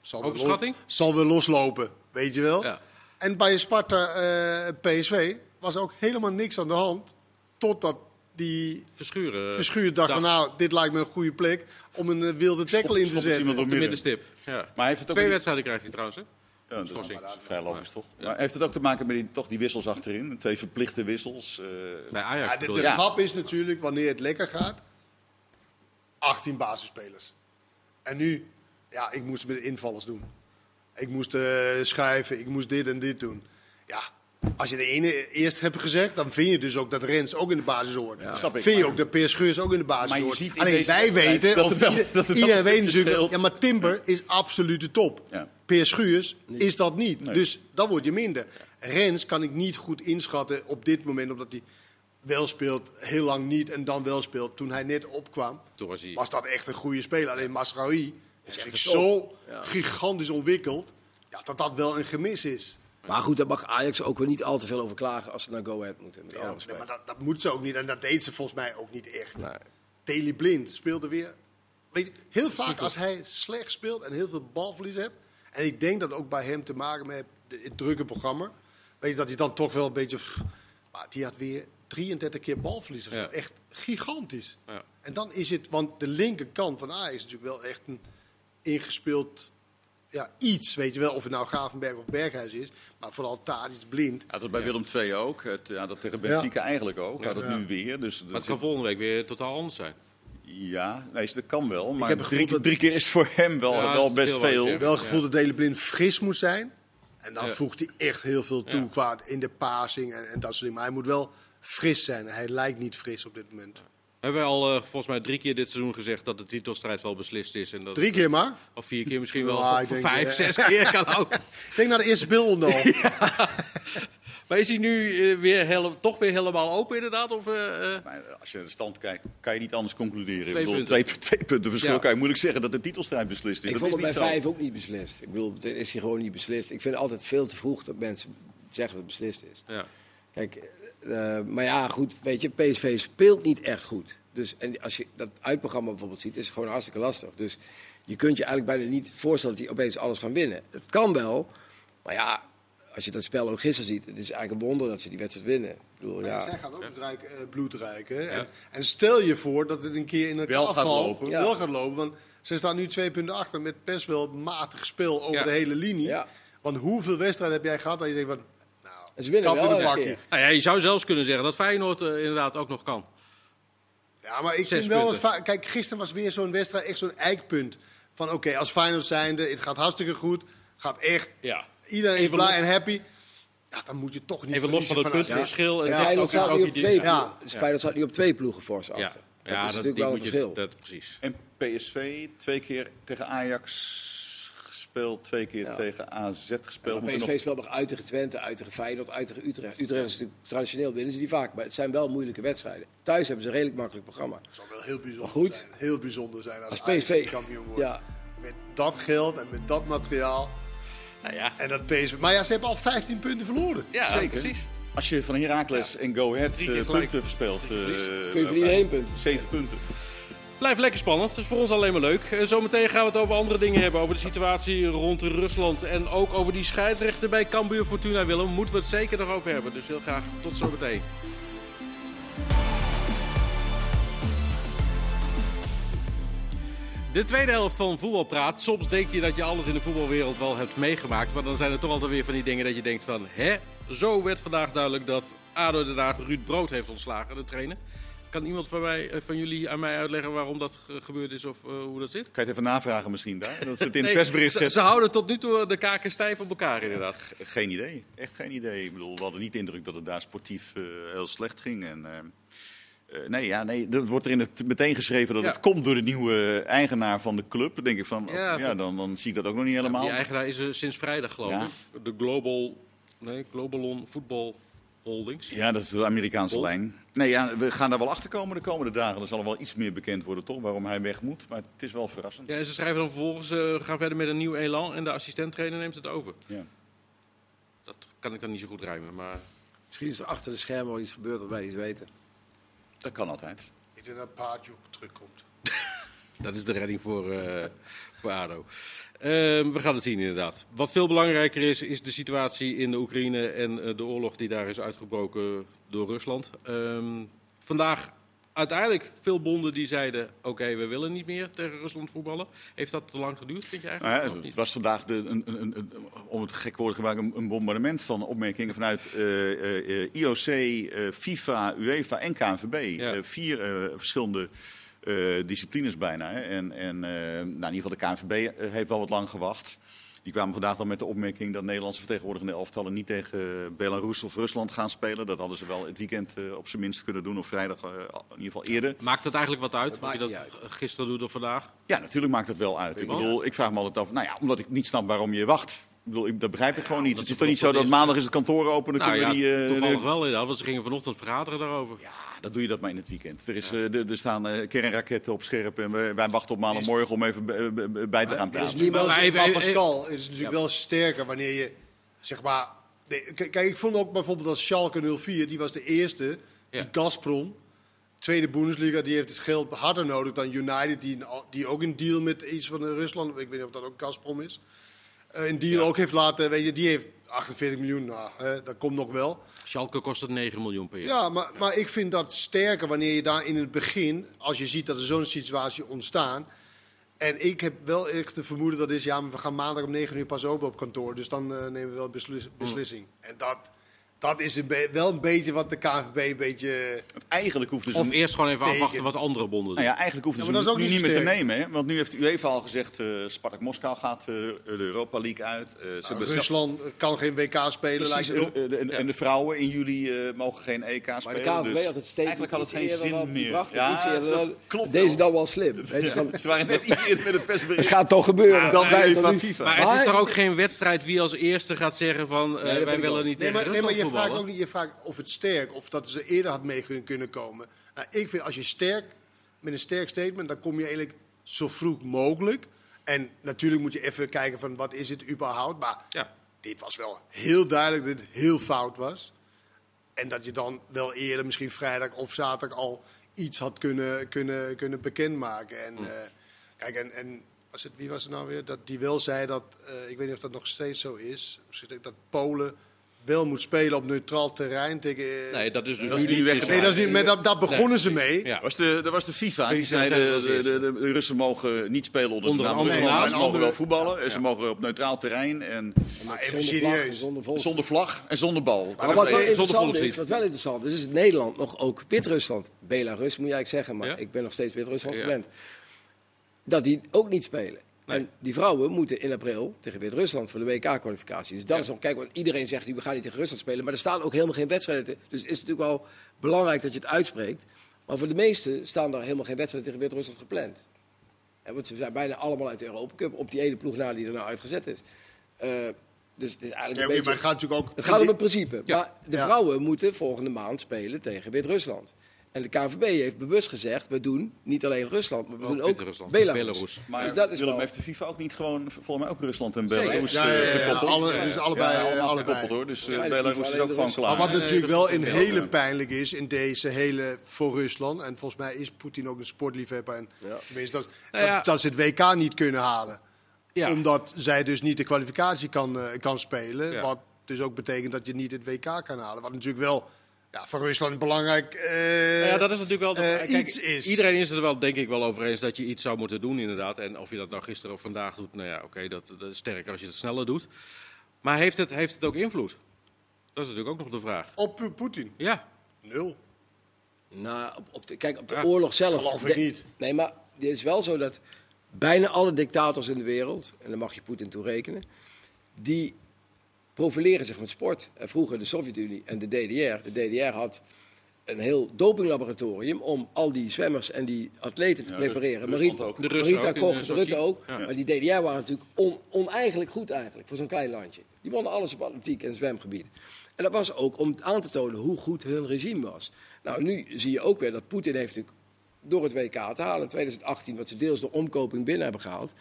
Zal weer, Overschatting? los- zal weer loslopen, weet je wel. Ja. En bij Sparta eh, PSV was ook helemaal niks aan de hand. Totdat die Verschuren. Verschuur dacht van nou, dit lijkt me een goede plek om een eh, wilde tackle in te zetten. iemand op middenstip. Ja. Maar hij heeft het ook Twee wedstrijden krijgt hij trouwens, hè? Ja, dat is, vrij logisch, toch? Maar heeft het ook te maken met die, toch die wissels achterin? Twee verplichte wissels. eh, Bij Ajax Ja, de de grap is natuurlijk, wanneer het lekker gaat, 18 basisspelers. En nu, ja, ik moest het met de invallers doen. Ik moest eh, schuiven, ik moest dit en dit doen. Ja, als je de ene eerst hebt gezegd, dan vind je dus ook dat Rens ook in de basis hoort. Snap ik, Vind je maar- ook dat Peer Scheurs ook in de basis Maar je hoort. ziet Alleen wij weten, dat of het wel- ieder- dat het wel iedereen een weet natuurlijk, ja, maar Timber is absolute top. Ja. Peer Schuurs is dat niet. Nee. Dus dan word je minder. Rens kan ik niet goed inschatten op dit moment, omdat hij wel speelt, heel lang niet en dan wel speelt. Toen hij net opkwam, Toen was hij- was dat echt een goede speler. Alleen Masraoui is echt zo Ja. gigantisch ontwikkeld, ja, dat dat wel een gemis is. Maar goed, daar mag Ajax ook weer niet al te veel over klagen als ze naar Go Ahead moeten. Met Ja, maar dat, dat moet ze ook niet en dat deed ze volgens mij ook niet echt. Nee. Blind speelde weer. Weet je, heel vaak als hij slecht speelt en heel veel balverlies hebt. En ik denk dat ook bij hem te maken met het drukke programma. Weet je, dat hij dan toch wel een beetje. pff, Maar die had weer 33 keer balverlies. of zo. Ja. Echt gigantisch. Ja. En dan is het, want de linkerkant van Ajax is natuurlijk wel echt een ingespeeld ja, iets, weet je wel. Of het nou Gravenberg of Berghuis is. Maar vooral Tadic blind. Had het bij Willem II ook. Het, ja, dat tegen Benfica eigenlijk ook. Ja. nu weer. Dus Maar dat het kan volgende week weer totaal anders zijn. Ja, nee, dat kan wel. Maar heb het drie, gevoel dat- drie keer is voor hem wel, Ja, wel best veel veel. ja. Wel het gevoel dat Dele Blind fris moet zijn. En dan Ja. voegt hij echt heel veel toe Ja. qua in de passing en, en dat soort dingen. Maar hij moet wel fris zijn. Hij lijkt niet fris op dit moment. Hebben wij al eh, volgens mij drie keer dit seizoen gezegd dat de titelstrijd wel beslist is. En dat, Drie keer maar. Of vier keer misschien wel. Ja, Of ik denk, vijf, eh, zes keer kan ook. Denk naar de eerste speelronde al. Maar is hij nu eh, weer hele- toch weer helemaal open inderdaad? Of, eh, eh? Maar als je naar de stand kijkt, kan je niet anders concluderen. Twee ik bedoel, punten. Twee, twee punten verschil Ja. kan je moeilijk zeggen dat de titelstrijd beslist is. Ik dat vond is het bij zo. vijf ook niet beslist. Ik bedoel, het is hier gewoon niet beslist. Ik vind het altijd veel te vroeg dat mensen zeggen dat het beslist is. ja. Kijk, eh, maar ja, goed, weet je, PSV speelt niet echt goed. Dus en als je dat uitprogramma bijvoorbeeld ziet, is het gewoon hartstikke lastig. Dus je kunt je eigenlijk bijna niet voorstellen dat die opeens alles gaan winnen. Het kan wel, maar ja, als je dat spel ook gisteren ziet, het is eigenlijk een wonder dat ze die wedstrijd winnen. Ik bedoel, Ja. Zij gaan ook rijk, eh, hè. Ja. En, en stel je voor dat het een keer in elkaar Wel gaat lopen. Ja. Wel gaat lopen. Want ze staan nu twee punten achter met best wel matig spel over Ja. de hele linie. Ja. Want hoeveel wedstrijden heb jij gehad dat je denkt van... Nou, ze winnen wel een. Nou ja, je zou zelfs kunnen zeggen dat Feyenoord eh, inderdaad ook nog kan. Ja, maar ik Zes vind wel... punten. Dat, va- kijk, gisteren was weer zo'n wedstrijd, echt zo'n eikpunt. Van oké, als Feyenoord zijnde, het gaat hartstikke goed. Gaat echt, Ja. Iedereen is Even blij los- en happy. Ja, dan moet je toch niet Even los van het puntenverschil. En heeft Feyenoord ook iets staat nu over op die- twee Ja. ploegen. Dus Feyenoord staat nu op twee ploegen voor ze Ja, achter. ja dat is dat, natuurlijk wel een moet je- verschil. Dat, precies. En PSV twee keer tegen Ajax gespeeld, twee keer Ja. tegen AZ gespeeld. Maar PSV nog- speelt nog uit tegen Twente, uit tegen Feyenoord, uit tegen Utrecht. Utrecht is natuurlijk traditioneel winnen ze die vaak, maar het zijn wel moeilijke wedstrijden. Thuis hebben ze een redelijk makkelijk programma. Het zou wel heel bijzonder Maar goed. zijn. Heel bijzonder zijn als, Als PSV kampioen wordt. Ja, Met dat geld en met dat materiaal. Nou ja, En dat PSV. Maar ja, ze hebben al 15 punten verloren. ja Zeker. precies. Als je van Heracles en Go Ahead eh, punten verspeelt. eh, kun je van iedereen punten. Zeven punten. Blijft lekker spannend. Dat is voor ons alleen maar leuk. Eh, Zometeen gaan we het over andere dingen hebben. Over de situatie rond Rusland. En ook over die scheidsrechter bij Cambuur Fortuna Willem. Moeten we het zeker nog over hebben. Dus heel graag tot zometeen. De tweede helft van Voetbalpraat. Soms denk je dat je alles in de voetbalwereld wel hebt meegemaakt. Maar dan zijn er toch altijd weer van die dingen dat je denkt van... Hè? Zo werd vandaag duidelijk dat ADO Den Haag Ruud Brood heeft ontslagen, de trainer. Kan iemand van, mij, eh, van jullie aan mij uitleggen waarom dat ge- gebeurd is of eh, hoe dat zit? Kan je het even navragen misschien daar? Dat ze het in Nee, persbericht ze, zetten. ze houden tot nu toe de kaken stijf op elkaar inderdaad. Geen idee. Echt geen idee. Ik bedoel, we hadden niet de indruk dat het daar sportief eh, heel slecht ging. En, eh, nee, ja, nee, er wordt er in het meteen geschreven dat Ja. het komt door de nieuwe eigenaar van de club. Dan denk ik van, Ja, ja, dat- dan, dan zie ik dat ook nog niet helemaal. Die eigenaar is er sinds vrijdag geloof Ja. ik. De Global, nee, Globalon Football Holdings. Ja, dat is de Amerikaanse lijn. Nee, ja, we gaan daar wel achter komen de komende dagen. Er zal wel iets meer bekend worden, toch? Waarom hij weg moet. Maar het is wel verrassend. Ja, en ze schrijven dan vervolgens, eh gaan verder met een nieuw elan en de assistent-trainer neemt het over. Ja. Dat kan ik dan niet zo goed rijmen, maar... Misschien is er achter de schermen wel iets gebeurd wat wij niet weten. Dat kan altijd. Ik denk dat Paardjoek terugkomt. Dat is de redding voor, eh, voor ADO. Ehm, we gaan het zien inderdaad. Wat veel belangrijker is, is de situatie in de Oekraïne en eh, de oorlog die daar is uitgebroken door Rusland. Ehm, vandaag uiteindelijk veel bonden die zeiden, oké, we willen niet meer tegen Rusland voetballen. Heeft dat te lang geduurd, vind je Nou eigenlijk? ja, Of het was vandaag, de, een, een, een- om het gek woord te gebruiken, een, bombardement van opmerkingen vanuit eh, eh, IOC, eh, FIFA, UEFA en KNVB. Ja. Vier verschillende disciplines bijna. Hè. En, en nou, in ieder geval de KNVB heeft wel wat lang gewacht. Die kwamen vandaag dan met de opmerking dat Nederlandse vertegenwoordigende elftallen niet tegen Belarus of Rusland gaan spelen. Dat hadden ze wel het weekend eh, op zijn minst kunnen doen, of vrijdag eh, in ieder geval eerder. Maakt het eigenlijk wat uit Dat of je dat gisteren doet of vandaag? Ja, natuurlijk maakt het wel uit. Ik bedoel, ik vraag me altijd af. Nou ja, omdat ik niet snap waarom je wacht. Ik bedoel, ik, dat begrijp ik gewoon niet. Het is toch niet zo dat maandag is het kantoor open. Dan Nou ja, kunnen we die, eh, toevallig wel inderdaad, want ze gingen vanochtend vergaderen daarover. Ja, dan doe je dat maar in het weekend. Er, is, eh, er, er staan eh, kernraketten op scherp en wij, wij wachten op maandagmorgen om even bij- te gaan Het is praten. natuurlijk wel, even- Pascal, het is natuurlijk wel sterker wanneer je, zeg maar... k- Kijk, ik vond ook bijvoorbeeld dat Schalke 04, die was de eerste, Ja. die Gazprom, tweede Bundesliga, die heeft het geld harder nodig dan United, die, die ook een deal met iets van Rusland, ik weet niet of dat ook Gazprom is. Eh, een deal ook heeft laten, weet je, die heeft 48 miljoen, nou, hè, dat komt nog wel. Schalke kost het 9 miljoen per jaar. Ja, maar, maar ik vind dat sterker wanneer je daar in het begin, als je ziet dat er zo'n situatie ontstaat. En ik heb wel echt de vermoeden dat is, ja, maar we gaan maandag om 9 uur pas open op kantoor. Dus dan eh, nemen we wel beslis- beslissing. En dat, dat is een wel een beetje wat de KNVB een beetje... Eigenlijk hoeft dus Of eerst gewoon even Tegen. afwachten wat andere bonden doen. Nou ja, eigenlijk hoeft Ja, het maar dat nu is ook niet niet meer te nemen. Hè? Want nu heeft de UEFA al gezegd, eh Spartak Moskou gaat eh, de Europa League uit. Eh, ze zelf- Rusland kan geen WK spelen, Precies, lijkt en, en- en de vrouwen in juli eh, mogen geen EK Maar spelen. de KNVB dus had het steeds eigenlijk had het geen zin meer. het ja, eerder dat klopt Deze dan wel slim. Weet je, van, Ze waren net iets eerder met het het persbericht gaat toch gebeuren. dan Wij nu- FIFA. Maar het is Maar- toch ook geen wedstrijd wie als eerste gaat zeggen van eh, dat wij willen niet Nee, tegen maar, nee, maar Rusland je vraagt ook niet, je vraagt of het sterk, of dat ze eerder had mee kun- kunnen komen. Nou, ik vind als je sterk, met een sterk statement, dan kom je eigenlijk zo vroeg mogelijk. En natuurlijk moet je even kijken van wat is het überhaupt. Maar Ja. dit was wel heel duidelijk dat het heel fout was. En dat je dan wel eerder, misschien vrijdag of zaterdag, al iets had kunnen, kunnen, kunnen bekendmaken. En, eh, kijk, en, en was het, wie was het nou weer? Dat die wel zei dat, eh, ik weet niet of dat nog steeds zo is, misschien dat Polen wel moet spelen op neutraal terrein tegen. eh, Nee, dat is dus Dat nu niet. weg. nee, dat is niet, maar dat, begonnen ze mee. Ja. Was de, dat was de FIFA. Die zei zei de, de, de, eerste. de Russen mogen niet spelen onder, Onder de naam Ze Nee, mogen wel voetballen. En ze mogen op neutraal terrein. En Maar even Zonder vlag en serieus. Zonder vlag en zonder bal. Maar wat wel zonder interessant is, wat wel interessant is, is het Nederland nog ook Wit-Rusland. Belarus moet je eigenlijk zeggen, maar Ja. ik ben nog steeds Wit-Rusland Ja. gewend. Dat die ook niet spelen. Nee. En die vrouwen moeten in april tegen Wit-Rusland voor de WK-kwalificatie. Dus dat is nog, kijk, want iedereen zegt we gaan niet tegen Rusland spelen. Maar er staan ook helemaal geen wedstrijden. Dus het is natuurlijk wel belangrijk dat je het uitspreekt. Maar voor de meesten staan er helemaal geen wedstrijden tegen Wit-Rusland gepland. En want ze zijn bijna allemaal uit de Europa Cup op die ene ploeg na die er nou uitgezet is. Eh, dus het is eigenlijk Ja, een beetje... maar het gaat natuurlijk ook. Het gaat om het principe. Ja. Maar de vrouwen moeten volgende maand spelen tegen Wit-Rusland. En de KNVB heeft bewust gezegd, we doen niet alleen Rusland, maar we Ook doen ook Belarus. Belarus. Maar dus dat is Willem wel... heeft de FIFA ook niet gewoon, volgens mij ook Rusland en. Belarus Ja, ja, ja, eh, ja, gekoppeld. alle- dus allebei, Ja, eh, allebei. gekoppeld hoor. Dus eh, Belarus is ook gewoon klaar. Maar wat natuurlijk dat wel een hele pijnlijk is in deze hele voor Rusland. En volgens mij is Poetin ook een sportliefhebber. En Ja. tenminste, dat, Nou ja. dat, dat ze het WK niet kunnen halen. Ja. Omdat zij dus niet de kwalificatie kan, eh, kan spelen. Ja. Wat dus ook betekent dat je niet het WK kan halen. Wat natuurlijk wel ja, voor Rusland belangrijk eh, Nou ja, dat is natuurlijk wel. De, eh, kijk, iets is. Iedereen is het er wel, denk ik, wel over eens dat je iets zou moeten doen, inderdaad. En of je dat nou gisteren of vandaag doet, nou ja, oké, dat, dat is sterker als je het sneller doet. Maar heeft het, heeft het ook invloed? Dat is natuurlijk ook nog de vraag. op eh, Poetin. Ja, Nul. Nou, op, op de, kijk, op de Ja, oorlog zelf... geloof ik de- niet. Nee, maar het is wel zo dat bijna alle dictators in de wereld, en daar mag je Poetin toe rekenen, die profileren zich met sport. En vroeger de Sovjet-Unie en de DDR. De DDR had een heel dopinglaboratorium om al die zwemmers en die atleten te Ja, prepareren. Rus- Rusland ook. De Russen Marita ook Koch, eh, de Sochi. Rutte ook. Ja. Maar die DDR waren natuurlijk on, oneigenlijk goed eigenlijk voor zo'n klein landje. Die wonnen alles op atletiek en zwemgebied. En dat was ook om aan te tonen hoe goed hun regime was. Nou, nu zie je ook weer dat Poetin heeft natuurlijk door het WK te halen in 2018, wat ze deels door omkoping binnen hebben gehaald,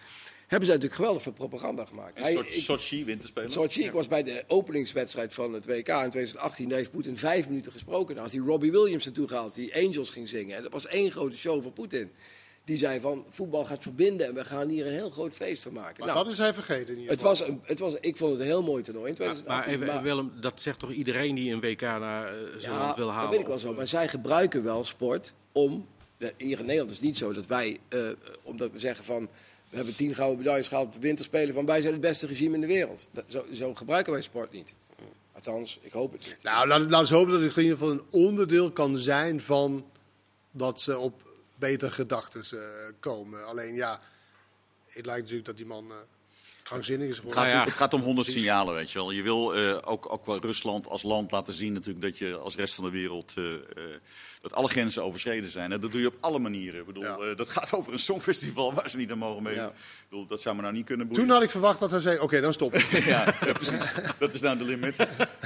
hebben ze natuurlijk geweldig veel propaganda gemaakt. Hij- Sochi, ik- Sochi, winterspelen. Sochi, ik was bij de openingswedstrijd van het WK in 2018. Daar heeft Poetin vijf minuten gesproken. Daar had hij Robbie Williams naartoe gehaald, die Angels ging zingen. En dat was één grote show van Poetin. Die zei van, voetbal gaat verbinden en we gaan hier een heel groot feest van maken. Maar Nou, dat is hij vergeten in ieder het was een, het was, ik vond het een heel mooi toernooi in maar, 2018. maar even, Willem, dat zegt toch iedereen die een WK naar eh, zo'n ja, land wil halen? dat weet ik wel zo. eh, Maar zij gebruiken wel sport om... Hier in Nederland is het niet zo dat wij, eh, omdat we zeggen van... We hebben tien gouden medailles gehaald op de winterspelen. Van wij zijn het beste regime in de wereld. Dat, zo, zo gebruiken wij sport niet. Althans, ik hoop het niet. Nou, laten laat we hopen dat het in ieder geval een onderdeel kan zijn van dat ze op betere gedachten eh, komen. Alleen ja, het lijkt natuurlijk dat die man eh krankzinnig is Het geworden. gaat, Nou ja. om, het gaat om 100 signalen, weet je wel. Je wil eh, ook, ook wel Rusland als land laten zien natuurlijk dat je als rest van de wereld eh, eh, dat alle grenzen overschreden zijn. En dat doe je op alle manieren. Ik bedoel, Ja. eh, dat gaat over een songfestival waar ze niet aan mogen meedoen. Ja. Ik bedoel, dat zou me nou niet kunnen boeien. Toen had ik verwacht dat hij zei, oké, dan stop. ja, ja, precies. Dat is nou de limit.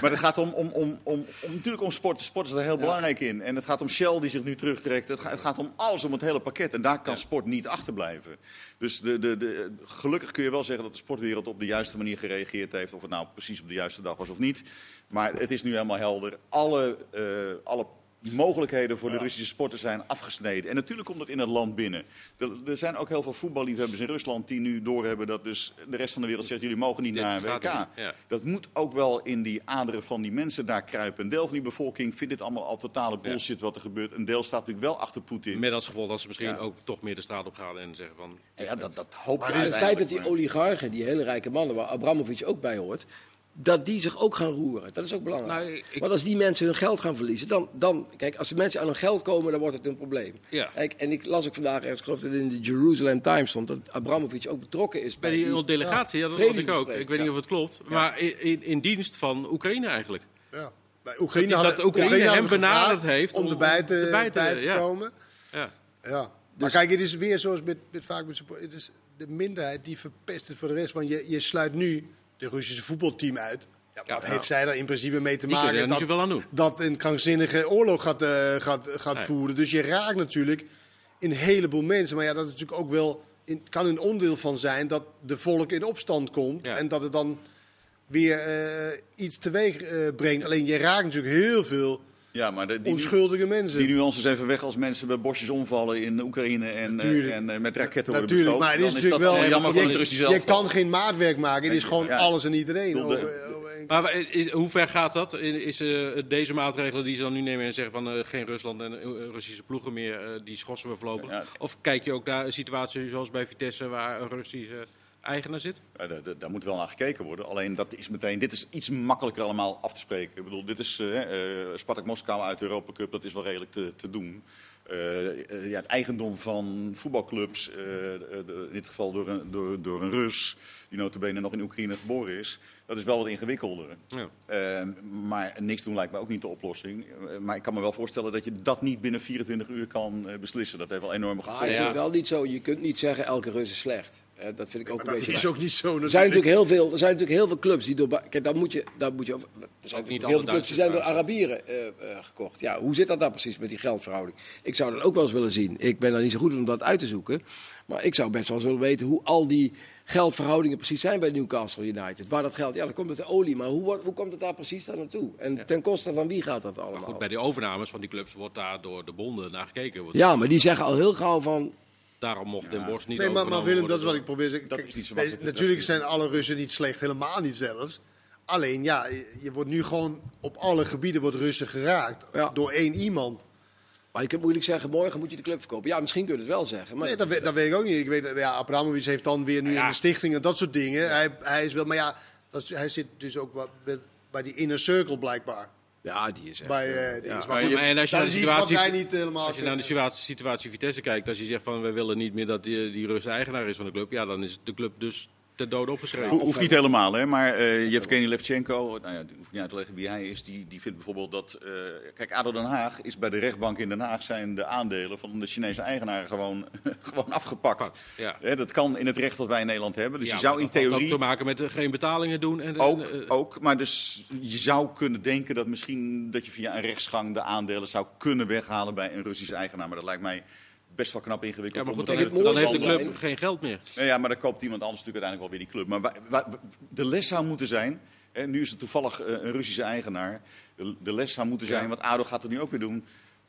Maar het gaat om, om, om, om, om natuurlijk om sport. Sport is er heel belangrijk in. En het gaat om Shell die zich nu terugtrekt. Het gaat, het gaat om alles, om het hele pakket. En daar kan sport niet achterblijven. Dus de, de, de, gelukkig kun je wel zeggen dat de sportwereld op de juiste manier gereageerd heeft. Of het nou precies op de juiste dag was of niet. Maar het is nu helemaal helder. Alle, eh, alle mogelijkheden voor de Russische sporters zijn afgesneden. En natuurlijk komt het in het land binnen. Er, er zijn ook heel veel voetballiefhebbers in Rusland die nu doorhebben dat dus de rest van de wereld zegt: jullie mogen niet Dit naar een WK. ja. Dat moet ook wel in die aderen van die mensen daar kruipen. Een deel van die bevolking vindt dit allemaal al totale bullshit wat er gebeurt. Een deel staat natuurlijk wel achter Poetin. Met als gevolg dat ze misschien ook toch meer de straat op gaan en zeggen van... Ja, dat, dat hoop Maar dit is Het feit dat die oligarchen, die hele rijke mannen, waar Abramovic ook bij hoort, dat die zich ook gaan roeren. Dat is ook belangrijk. Nou, ik- Want als die mensen hun geld gaan verliezen, dan, dan... Kijk, als de mensen aan hun geld komen, dan wordt het een probleem. Ja. Kijk, en ik las ook vandaag, ergens, ik geloof dat het in de Jerusalem Times stond, dat Abramovic ook betrokken is Bij die delegatie, ja, dat was ik ook. Ik weet niet of het klopt. Maar in, in, in dienst van Oekraïne eigenlijk. Ja. Bij Oekraïne Dat- Oekraïne Oekraïne hem benaderd heeft om om- erbij te, erbij te- bij te ja. komen. Ja. Ja. Maar kijk, het is weer zoals met, met vaak met support. Het is de minderheid die verpest het voor de rest. Want je, je sluit nu de Russische voetbalteam uit. Ja, wat heeft zij daar in principe mee te Die maken? er niet aan doen. dat een krankzinnige oorlog gaat, eh, gaat, gaat Nee. voeren. Dus je raakt natuurlijk een heleboel mensen. Maar ja, dat is natuurlijk ook wel in, kan een onderdeel van zijn dat de volk in opstand komt. Ja. En dat het dan weer eh, iets teweeg eh, brengt. Alleen je raakt natuurlijk heel veel Ja, maar de, die, onschuldige mensen. die nuances even weg als mensen bij bosjes omvallen in Oekraïne en, eh, en eh, met raketten worden Natuurlijk, bestookt. maar het is natuurlijk dat wel. jammer van je, je kan geen maatwerk maken. Het is gewoon Ja. alles en iedereen. De- over- over één- Maar is, hoe ver gaat dat? Is eh, deze maatregelen die ze dan nu nemen en zeggen van eh, geen Rusland en Russische ploegen meer, eh, die schorsen we voorlopig? Ja. Of kijk je ook naar een situatie zoals bij Vitesse waar een Russische eigenaar zit? Ja, daar, moet wel naar gekeken worden. Alleen dat is meteen, dit is iets makkelijker allemaal af te spreken. Ik bedoel, dit is eh, eh, Spartak Moskou uit de Europa Cup, dat is wel redelijk te, te doen. Eh, ja, het eigendom van voetbalclubs, in dit geval door een, door, door een Rus, die notabene nog in Oekraïne geboren is, dat is wel wat ingewikkelder. Ja. Eh, maar niks doen lijkt me ook niet de oplossing. Eh, maar ik kan me wel voorstellen dat je dat niet binnen 24 uur kan eh, beslissen. Dat heeft wel enorme Maar ik gevolgen. vind Ja. het wel niet zo, je kunt niet zeggen elke Rus is slecht. Dat vind ik ook een dat beetje... is ook niet zo. Er zijn natuurlijk heel veel, er zijn natuurlijk heel veel clubs die door. Kijk, dan moet je, dan moet je. Er zijn niet heel veel clubs die zijn door Arabieren eh, eh, gekocht. Ja, hoe zit dat nou precies met die geldverhouding? Ik zou dat ook wel eens willen zien. Ik ben daar niet zo goed om dat uit te zoeken. Maar ik zou best wel eens willen weten hoe al die geldverhoudingen precies zijn bij Newcastle United. Waar dat geld, ja, dat komt uit de olie. Maar hoe, wordt- hoe komt het daar precies daar naartoe? En ten koste van wie gaat dat allemaal? Goed, bij die overnames van die clubs wordt daar door de bonden naar gekeken. Wordt- Ja, maar die zeggen al heel gauw van. Daarom mocht Den Bosch niet Nee, maar, maar Willem, dat is wat ik probeer te zeggen. Dat is niet zo makkelijk. natuurlijk zijn alle Russen niet slecht, helemaal niet zelfs. Alleen ja, je, je wordt nu gewoon op alle gebieden wordt Russen geraakt Ja. door één iemand. Maar je kunt moeilijk zeggen, morgen moet je de club verkopen. Ja, misschien kun je het wel zeggen. Maar Nee, dat, weet, dat weet ik ook niet. Ik weet, ja, Abramovic heeft dan weer nu Ja. in de stichting en dat soort dingen. Hij, hij is wel, maar ja, dat is, hij zit dus ook wat, bij- die inner circle blijkbaar. ja, die is echt. Bij, die ja. is- Maar, en als je naar de situatie, niet helemaal... als je naar de situatie, situatie Vitesse kijkt, als je zegt van we willen niet meer dat die, die Russe eigenaar is van de club, ja, dan is de club dus ter dode opgeschreven. Ho- Hoeft niet helemaal, hè? maar eh Yevgeny Levchenko, nou ja, hoef niet uit te leggen wie hij is, die, die vindt bijvoorbeeld dat... eh, kijk, ADO Den Haag is bij de rechtbank in Den Haag zijn de aandelen van de Chinese eigenaren gewoon, gewoon afgepakt. Ja. Hè, dat kan in het recht dat wij in Nederland hebben. Dus Ja, je zou in dat theorie... te maken met eh, geen betalingen doen. En, Ook, en, eh, ook, maar dus je zou kunnen denken dat misschien dat je via een rechtsgang de aandelen zou kunnen weghalen bij een Russisch eigenaar. Maar dat lijkt mij best wel knap ingewikkeld. ja, maar goed, dan, heeft, dan heeft de club zijn- geen geld meer. Nou ja, maar dan koopt iemand anders natuurlijk uiteindelijk wel weer die club. Maar de les zou moeten zijn, en nu is het toevallig eh, een Russische eigenaar. De, de les zou moeten zijn, Ja. want ADO gaat het nu ook weer doen.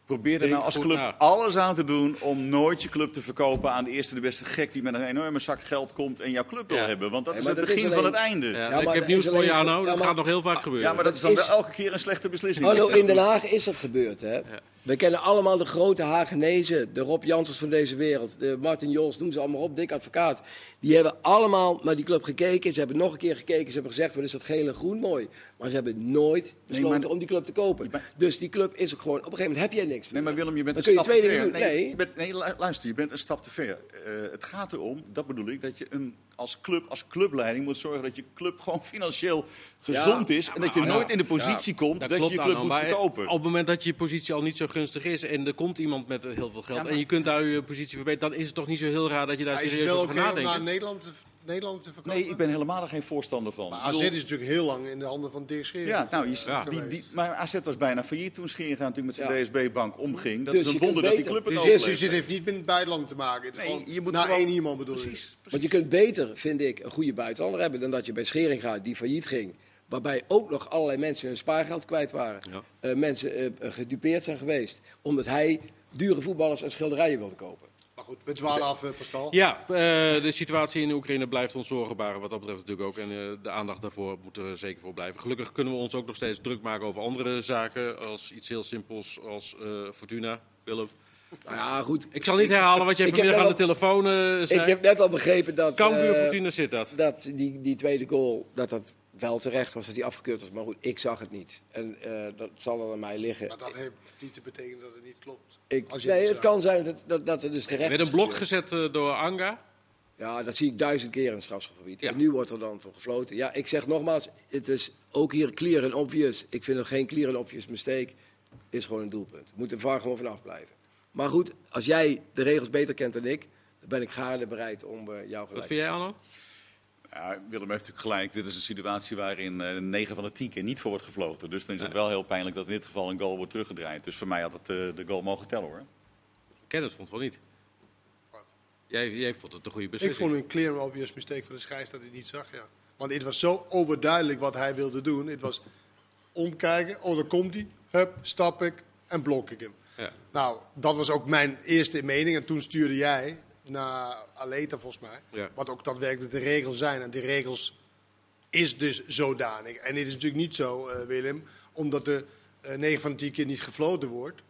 Probeer er nou als club na. alles aan te doen om nooit je club te verkopen aan de eerste de beste gek die met een enorme zak geld komt en jouw club wil Ja. hebben. Want dat is het dat is begin van het einde. Ja, Ja, Ja, ik heb nieuws voor jou, nou, ja, dat gaat nog heel vaak gebeuren. maar dat is dan is- elke keer een slechte beslissing. Hallo, in Den. Haag is dat gebeurd. Hè? We kennen allemaal de grote Hagenezen, de Rob Janssens van deze wereld, de Martin Jols, noem ze allemaal op, dik advocaat. Die hebben allemaal naar die club gekeken. Ze hebben nog een keer gekeken. Ze hebben gezegd, wat is dat geel en groen mooi. Maar ze hebben nooit besloten maar- om die club te kopen. maar- Dus die club is ook gewoon, op een gegeven moment heb jij niks meer. Nee, maar Willem, je bent Dan een stap te ver. Nee, Nee. je bent, nee, lu- luister, je bent een stap te ver. Eh, het gaat erom, dat bedoel ik, dat je een, als club, als clubleiding moet zorgen dat je club gewoon financieel gezond is. en dat je nooit in de positie komt dat, je je club moet verkopen. Op het moment dat je positie al niet zo gunstig is en er komt iemand met heel veel geld Ja, maar- en je kunt daar je positie verbeteren, dan is het toch niet zo heel raar dat je daar is het serieus wel over oké gaat om naar nadenken. Nederland Nederland te verkopen? Nee, ik ben helemaal geen voorstander van. Maar AZ bedoel- is natuurlijk heel lang in de handen van Dirk Schering. Ja, nou, je, Ja. Die, die, maar AZ was bijna failliet toen Scheringa natuurlijk met zijn Ja. DSB-bank omging. Dat Dus is een wonder dat die club het Dus, dus dit heeft niet met het buitenland te maken. Het Nee, gewoon je moet naar gewoon- één iemand bedoel je. Precies. Want je kunt beter, vind ik, een goede buitenlander hebben dan dat je bij Schering gaat, die failliet ging. Waarbij ook nog allerlei mensen hun spaargeld kwijt waren. Ja. Eh, mensen eh, gedupeerd zijn geweest. Omdat hij dure voetballers en schilderijen wilde kopen. Maar goed, we dwalen af, eh, Pascal. Ja, eh, de situatie in Oekraïne blijft ons zorgen baren wat dat betreft natuurlijk ook. En eh, de aandacht daarvoor moet er zeker voor blijven. Gelukkig kunnen we ons ook nog steeds druk maken over andere zaken. Als iets heel simpels als eh, Fortuna. Willem. Nou ja, goed. Ik zal niet herhalen wat jij vanmiddag aan de telefoon zei. Ik heb net al begrepen dat, Cambuur Fortuna zit dat. dat die, die tweede goal, dat dat wel terecht was dat hij afgekeurd was. Maar goed, ik zag het niet. En eh, dat zal er aan mij liggen. Maar dat heeft niet te betekenen dat het niet klopt. Ik, Als je nee, het het kan zijn dat, dat, dat er dus Er terecht is een blok gezet eh, door Anga. Ja, dat zie ik duizend keer in het strafschopgebied. Ja. En nu wordt er dan voor gefloten. Ja, ik zeg nogmaals, het is ook hier clear and obvious. Ik vind het geen clear and obvious mistake. Is gewoon een doelpunt. Moet de VAR gewoon vanaf blijven. Maar goed, als jij de regels beter kent dan ik, dan ben ik gaarne bereid om eh, jou Wat gelijk vind jij, Arno? Ja, Willem heeft natuurlijk gelijk. Dit is een situatie waarin eh 9 van de 10 keer niet voor wordt gefloten. Dus dan is het wel heel pijnlijk dat in dit geval een goal wordt teruggedraaid. Dus voor mij had het eh, de goal mogen tellen hoor. Kenneth vond wel niet. Wat? Jij, jij vond het een goede Ik beslissing. vond een clear and obvious mistake van de scheids dat hij het niet zag, ja. Want het was zo overduidelijk wat hij wilde doen. Het was omkijken, oh daar komt hij, hup, stap ik en blok ik hem. Ja. Nou, dat was ook mijn eerste mening. En toen stuurde jij naar Aleta volgens mij. Ja. Wat ook daadwerkelijk de regels zijn. En die regels is dus zodanig. En het is natuurlijk niet zo, eh, Willem, omdat er eh 9 van de 10 keer niet gefloten wordt.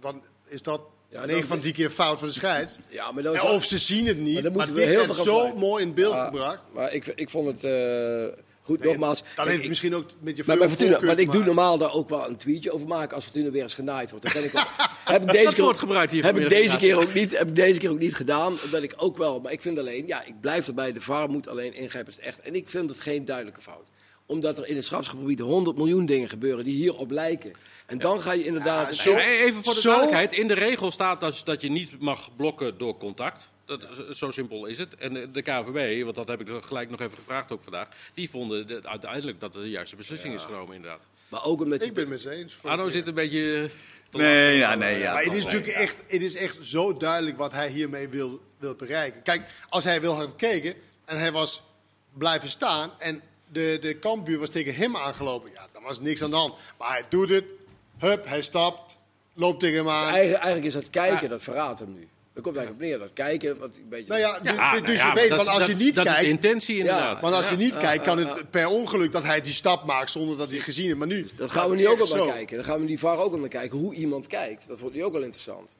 Dan is dat Ja, 9 dan- van de 10 keer fout van de scheids. Ja, maar dat is of ze zien het Maar niet. Maar, we dit heel werd zo mooi in beeld Ja, gebracht. Maar ik, ik vond het eh, goed, nogmaals. Dan heeft het ik- misschien ook met je Maar bij Fortuna, te ik doe normaal daar ook wel een tweetje over maken als Fortuna weer eens genaaid wordt. Dan ben ik wel, heb ik deze Dat keer, wordt ook- gebruikt hier heb ik vanmiddag deze keer inderdaad. ook niet, heb ik deze keer ook niet gedaan. Dat ben ik ook wel. Maar ik vind alleen, ja, ik blijf erbij. De VAR moet alleen ingrijpen. Is echt. En ik vind het geen duidelijke fout. Omdat er in het strafschopgebied 100 miljoen dingen gebeuren die hierop lijken. En dan ga je inderdaad. Ja, zo- Ja, Even voor de Zo- duidelijkheid. In de regel staat dat, dat je niet mag blokken door contact. Dat, Zo simpel is het. En de- KVB, want dat heb ik gelijk nog even gevraagd ook vandaag. Die vonden de- uiteindelijk dat de juiste beslissing is genomen inderdaad. Maar ook omdat je. Ik ben het met ze eens. Arno zit een beetje... Nee, ja, nee, ja. Maar het is natuurlijk echt, het is echt zo duidelijk wat hij hiermee wil, wil bereiken. Kijk, als hij wil had gekeken en hij was blijven staan en de, de kampbuur was tegen hem aangelopen, ja, dan was niks aan de hand. Maar hij doet het, hup, hij stapt, loopt tegen hem Dus aan. eigenlijk, eigenlijk is dat kijken, Ja. dat verraadt hem nu. Dat komt eigenlijk op neer. Dat kijken, wat een beetje. Nou ja, nou dus ja, je weet, dat want is- als dat- je niet Dat is de kijkt, intentie inderdaad. want als je niet kijkt, kan het per ongeluk dat hij die stap maakt zonder dat hij gezien heeft. Maar nu dat gaan we nu ook al naar kijken. Dan gaan we die VAR ook al naar kijken. Hoe iemand kijkt. Dat wordt nu ook wel interessant.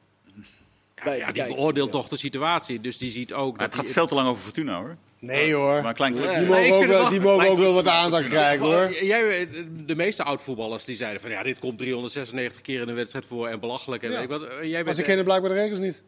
Bij- Ja, die beoordeelt Ja. toch de situatie. Dus die ziet ook Maar dat het gaat die- veel te lang over Fortuna hoor. Nee hoor, Maar een klein Nee. clubje. die mogen, ook wel, die mogen ook wel wat aandacht krijgen hoor. Jij, de meeste oud-voetballers die zeiden van ja, dit komt 396 keer in een wedstrijd voor en belachelijk. En Ja. weet ik wat. Jij, Maar ze kennen blijkbaar de regels niet.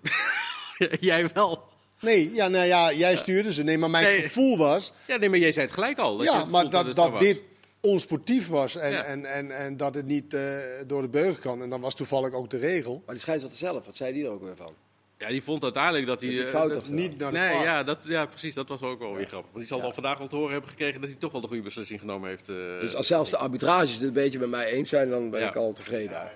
jij wel. Nee, ja, nou ja, jij stuurde ze. Nee, maar mijn Nee. gevoel was... Ja, nee, maar jij zei het gelijk al. dat Ja, maar dat, dat dit onsportief was en, Ja. en, en, en dat het niet eh, door de beugel kan. En dan was toevallig ook de regel. Maar die scheidsrechter zelf, wat zei die er ook weer van? Ja, die vond uiteindelijk dat hij... Dat eh, fout dat-. Niet naar de Nee, ja, dat, ja, precies. Dat was ook wel weer grappig. Want die zal wel vandaag wel te horen hebben gekregen dat hij toch wel de goede beslissing genomen heeft. eh. Dus als zelfs de arbitrages het een beetje met mij eens zijn, dan ben Ja. ik al tevreden.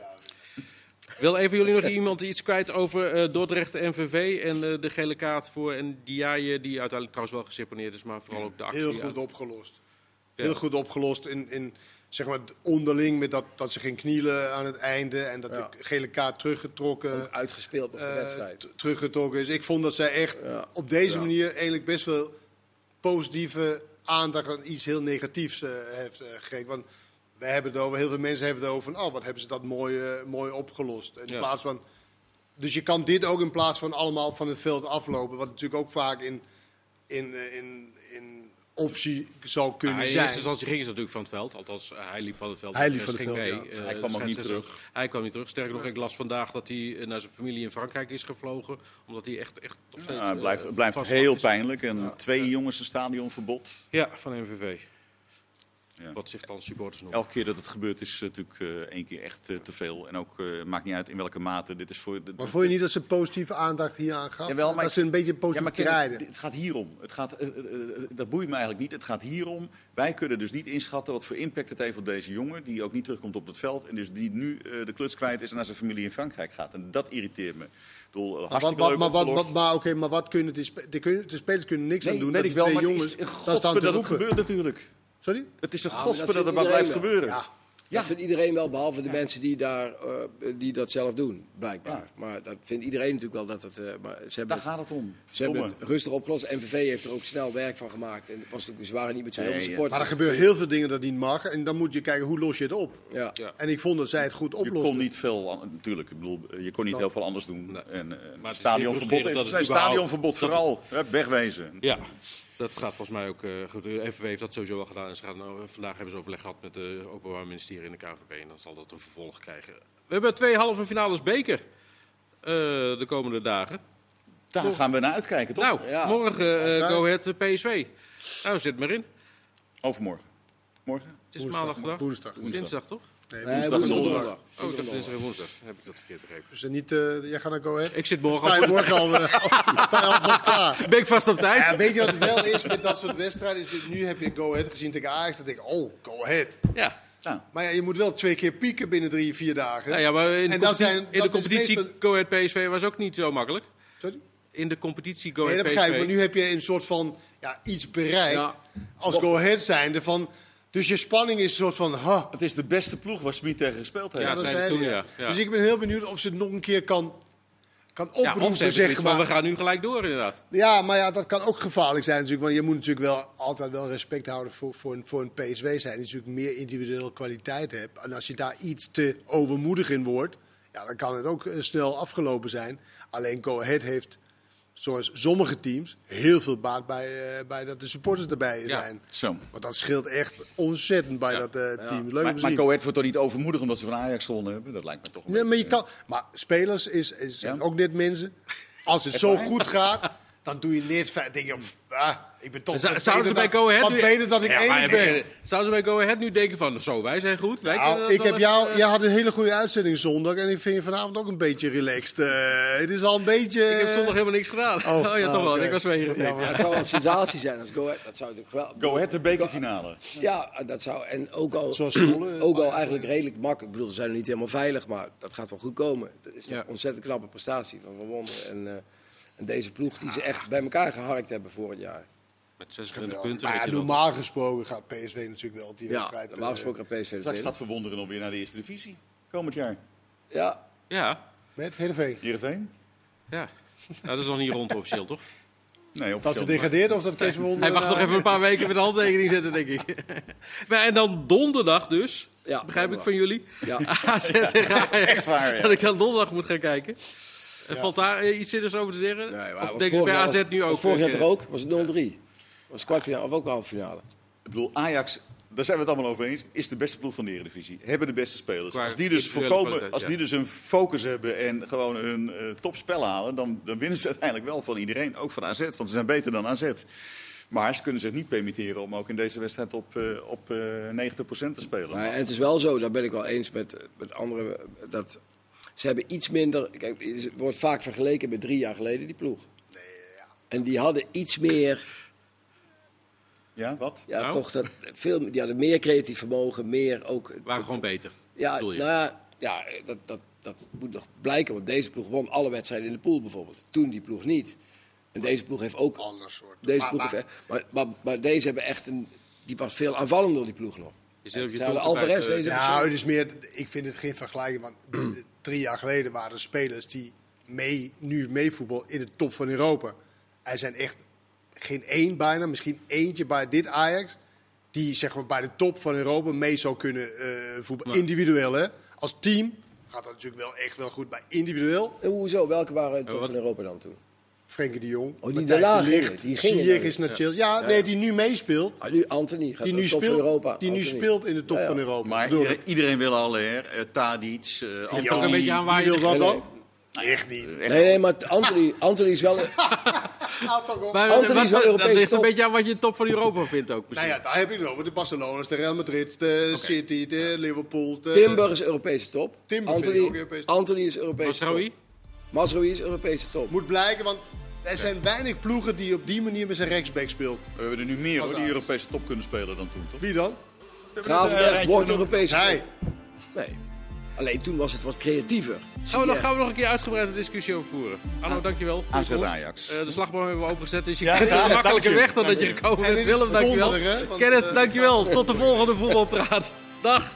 Wil even jullie nog iemand iets kwijt over eh, Dordrecht en MVV en eh, de gele kaart voor en Diaye, die uiteindelijk trouwens wel geseponeerd is, maar vooral ook de actie. Heel goed uit- opgelost. Ja. Heel goed opgelost in, in zeg maar, onderling met dat, dat ze ging knielen aan het einde. En dat Ja. de gele kaart teruggetrokken, Ook uitgespeeld op de eh, wedstrijd. teruggetrokken is. Ik vond dat zij echt Ja. op deze Ja. manier eigenlijk best wel positieve aandacht aan iets heel negatiefs eh, heeft eh, gekregen. Want we hebben het over, heel veel mensen hebben het over van, oh, wat hebben ze dat mooi, mooi opgelost. In plaats van, dus je kan dit ook in plaats van allemaal van het veld aflopen, wat natuurlijk ook vaak in, in, in optie zou kunnen Ja, in zijn. eerste instantie ging ze natuurlijk van het veld. Althans, eh, hij liep van het veld. Hij liep van het veld, mee. ja. Eh, Hij kwam ook niet scheidsrechter- Hij kwam niet terug. Sterker nog, ik las vandaag dat hij eh, naar zijn familie in Frankrijk is gevlogen. Omdat hij echt, echt nog steeds... Ja, het blijft, het blijft heel is. pijnlijk. En twee jongens een stadionverbod. Ja, van MVV. Ja. Wat zich dan supporters noemen. Elke keer dat het gebeurt is natuurlijk eh, één keer echt eh, te veel. En ook, eh, maakt niet uit in welke mate. Dit is voor de, Maar vond je niet dat ze positieve aandacht hier aan gaf? Jawel, maar dat ze een beetje Ja, positief maar ja, kijk, het gaat hierom. Het gaat, dat boeit me eigenlijk niet. Het gaat hierom. Wij kunnen dus niet inschatten wat voor impact het heeft op deze jongen. Die ook niet terugkomt op het veld. En dus die nu eh, de kluts kwijt is en naar zijn familie in Frankrijk gaat. En dat irriteert me. Eh, Maar, wat, hartstikke wat, leuk maar, wat, maar, oké, maar wat kunnen de, spe- de, kun- de spelers kunnen niks aan Nee, doen? weet dat ik die wel, twee maar jongens is, daar staan te dat roepen. gebeurt natuurlijk. Sorry? Het is een Ja, maar godspe dat er maar blijft wel. gebeuren. Ja. Ja. Dat vindt iedereen wel, behalve de mensen die, daar, eh, die dat zelf doen, blijkbaar. Maar dat vindt iedereen natuurlijk wel dat het... eh, maar ze hebben Daar het, gaat het om. ze hebben het rustig opgelost. NVV heeft er ook snel werk van gemaakt. En het was natuurlijk, ze waren niet met z'n heel veel Nee. Maar er gebeuren heel veel dingen dat niet mag. En dan moet je kijken, hoe los je het op? Ja. Ja. En ik vond dat zij het goed Je oplosten. kon niet veel, natuurlijk, ik bedoel, je kon niet heel veel anders doen. Nee. En, eh, het is stadionverbod, het stadionverbod dat- vooral, hè, wegwezen. Ja, dat gaat volgens mij ook eh, goed. De FNV heeft dat sowieso al gedaan. En ze gaan, nou, vandaag hebben ze overleg gehad met het Openbaar Ministerie en de KVB. En dan zal dat een vervolg krijgen. We hebben twee halve finales beker eh, de komende dagen. Daar gaan we naar uitkijken, toch? Nou, Ja. morgen eh, Ja. Go Ahead PSV. Nou, zit maar in. Overmorgen. Morgen? Het is Woensdag, maandag, Woensdag. Dinsdag toch? Nee, Nee, woensdag en woensdag en donderdag. Oh, ik dacht dinsdag en woensdag. Heb ik dat verkeerd begrepen. Dus niet, eh, jij gaat naar Go Ahead? Ik zit morgen Sta je al. morgen al, eh, sta alvast klaar? Ben ik vast op tijd? Ja, weet je wat het wel is met dat soort wedstrijden? Is dit, nu heb je Go Ahead gezien tegen Ajax. Dan denk ik, oh, Go Ahead. Ja. Nou, Maar ja, je moet wel twee keer pieken binnen drie, vier dagen. Nou ja, maar in de En dan competitie, zijn- in de dat is competitie meestal- Go Ahead PSV was ook niet zo makkelijk. Sorry? In de competitie Go Nee, Ahead dat begrijp ik. Maar PSV. nu heb je een soort van ja, iets bereikt. Ja. Als Go Ahead zijnde van... Dus je spanning is een soort van... Ha, het is de beste ploeg waar Smit tegen gespeeld heeft. Ja, dat zei toen, ja. Ja. Dus ik ben heel benieuwd of ze het nog een keer kan, kan Ja, of oproepen, ze hebben zeg maar. we gaan nu gelijk door inderdaad. Ja, maar ja, dat kan ook gevaarlijk zijn natuurlijk. Want je moet natuurlijk wel altijd wel respect houden voor, voor, een, voor een PSW zijn. Die natuurlijk meer individuele kwaliteit hebt. En als je daar iets te overmoedig in wordt, ja, dan kan het ook eh, snel afgelopen zijn. Alleen Go Ahead heeft, zoals sommige teams, heel veel baat bij, eh, bij dat de supporters erbij Ja. zijn. Zo. Want dat scheelt echt ontzettend bij Ja. dat eh, team. Leuk om Maar, te maar Ahead wordt toch niet overmoedig omdat ze van Ajax gewonnen hebben? Dat lijkt me toch een Nee, maar je kan. Maar spelers is, is zijn Ja. ook net mensen. Als het zo goed gaat, dan doe je net fijn. Denk je, pff, ah, ik ben toch. Zouden ze bij Go Ahead Wat nu... beter dat ik Ja, hebben- ben. Zouden ze bij Go Ahead nu denken van, zo, wij zijn goed. Wij Nou, ik heb jou, eh, jij had een hele goede uitzending zondag en ik vind je vanavond ook een beetje relaxed. Eh, het is al een beetje. Ik heb zondag helemaal niks gedaan. Oh, Oh, ja, toch oh, wel. Ik was meegegeven. Ja, het zou wel een sensatie zijn als Go Ahead. Dat zou natuurlijk wel... Go Ahead de bekerfinale. Ja, dat zou... En ook al, Zoals ook al eigenlijk redelijk makkelijk. Ik bedoel, ze zijn nog niet helemaal veilig, maar dat gaat wel goed komen. Het is Ja. een ontzettend knappe prestatie van Van. En, eh, en deze ploeg die ze echt bij elkaar geharkt hebben vorig jaar. Met 26 Ja, punten. maar ja, normaal gesproken gaat PSV natuurlijk wel die Ja, wedstrijd. normaal eh, gesproken aan PSV Straks winnen. gaat Verwonderen nog weer naar de eerste divisie. Komend jaar. Ja, Ja, met Heerenveen. Heerenveen? ja. Nou, dat is nog niet rond officieel, toch? Nee, Dat ze degradeert of dat Kees van Wonderen, Hij wacht nog even een paar weken met de handtekening zetten, denk ik. Maar, en dan donderdag dus, Ja, begrijp ik van jullie. ja. AZ tegen Ajax. Echt waar, ja. Dat ik dan donderdag moet gaan kijken. En Valt daar eh, iets zinnigs over te zeggen? Nee, maar of bij AZ jaar- nu ook? Vorig jaar eh, toch ook? Was het 0-3? Was kwartfinale of ook halve finale? Ik bedoel, Ajax, daar zijn we het allemaal over eens, is de beste ploeg van de Eredivisie. Hebben de beste spelers. Qua Als die dus, voorkomen, kwaliteit, als ja. die dus een focus hebben en gewoon hun eh, topspel halen, dan, dan winnen ze uiteindelijk wel van iedereen. Ook van AZ, want ze zijn beter dan AZ. Maar ze kunnen zich niet permitteren om ook in deze wedstrijd op, eh, op eh 90% te spelen. Maar, en het is wel zo, daar ben ik wel eens met, met anderen, dat ze hebben iets minder... Kijk, het wordt vaak vergeleken met drie jaar geleden, die ploeg. En die hadden iets meer, Ja, wat? ja, Nou? toch, dat, veel, die hadden meer creatief vermogen, meer ook... Waren gewoon beter. ja, je? nou ja, ja dat, dat, dat moet nog blijken, want deze ploeg won alle wedstrijden in de pool bijvoorbeeld. Toen die ploeg niet. En deze ploeg heeft ook... Ander soort. Deze Maar- ploeg maar- heeft, maar, maar, maar deze hebben echt een... Die was veel aanvallender, die ploeg nog. Op je tong te Alvarez deze Nou, het is meer, ik vind het geen vergelijking. Want drie jaar geleden waren er spelers die mee, nu meevoetbal in de top van Europa. Er zijn echt geen één bijna, misschien eentje bij dit Ajax. Die zeg maar bij de top van Europa mee zou kunnen eh voetballen. Nee. Individueel hè. Als team gaat dat natuurlijk wel echt wel goed. Maar individueel, En hoezo? Welke waren in de top van Europa dan toen? Frenkie de Jong. Oh, die Matthijs daarna de gingen, Ligt, die Ziyech is naar Chelsea. Ja, nee, die nu meespeelt. Ah, nu Anthony gaat Die nu, de top speelt, van Europa. die nu Anthony. speelt in de top Ja, ja. van Europa. Maar iedereen, wil al, hè? Eh, Tadic, eh ook een Anthony. beetje aan waar wil dat Nee, dan? Echt niet. Echt Nee, nee, maar Anthony, Anthony is wel... Maar, Anthony is wel dat Europees ligt een beetje aan wat je top van Europa vindt ook. Nou Misschien. ja, daar heb ik het over. De Barcelona's, de Real Madrid, de City, de Liverpool. De... Timber is Europese top. Timber vind ik Anthony, ook Europese top. Anthony is Europese top. Masraoui is Europese top. Moet blijken, want er zijn weinig ploegen die op die manier met zijn rechtsback speelt. We hebben er nu meer hoor, die. Europese top kunnen spelen dan toen, toch? Wie dan? Gravenberg rijtje wordt. Europese Hij. Nee. Alleen toen was het wat creatiever. Gaan we, nog, gaan we nog een keer uitgebreid een discussie over voeren. Arno, dankjewel. voor je AZ komst. Ajax. Eh, de slagboom hebben we opengezet, dus je Ja, ja, een dank makkelijke je. weg dan dat je gekomen En bent. Willem, dankjewel. Kenneth, eh, dankjewel. Tot de volgende voetbalpraat. Dag.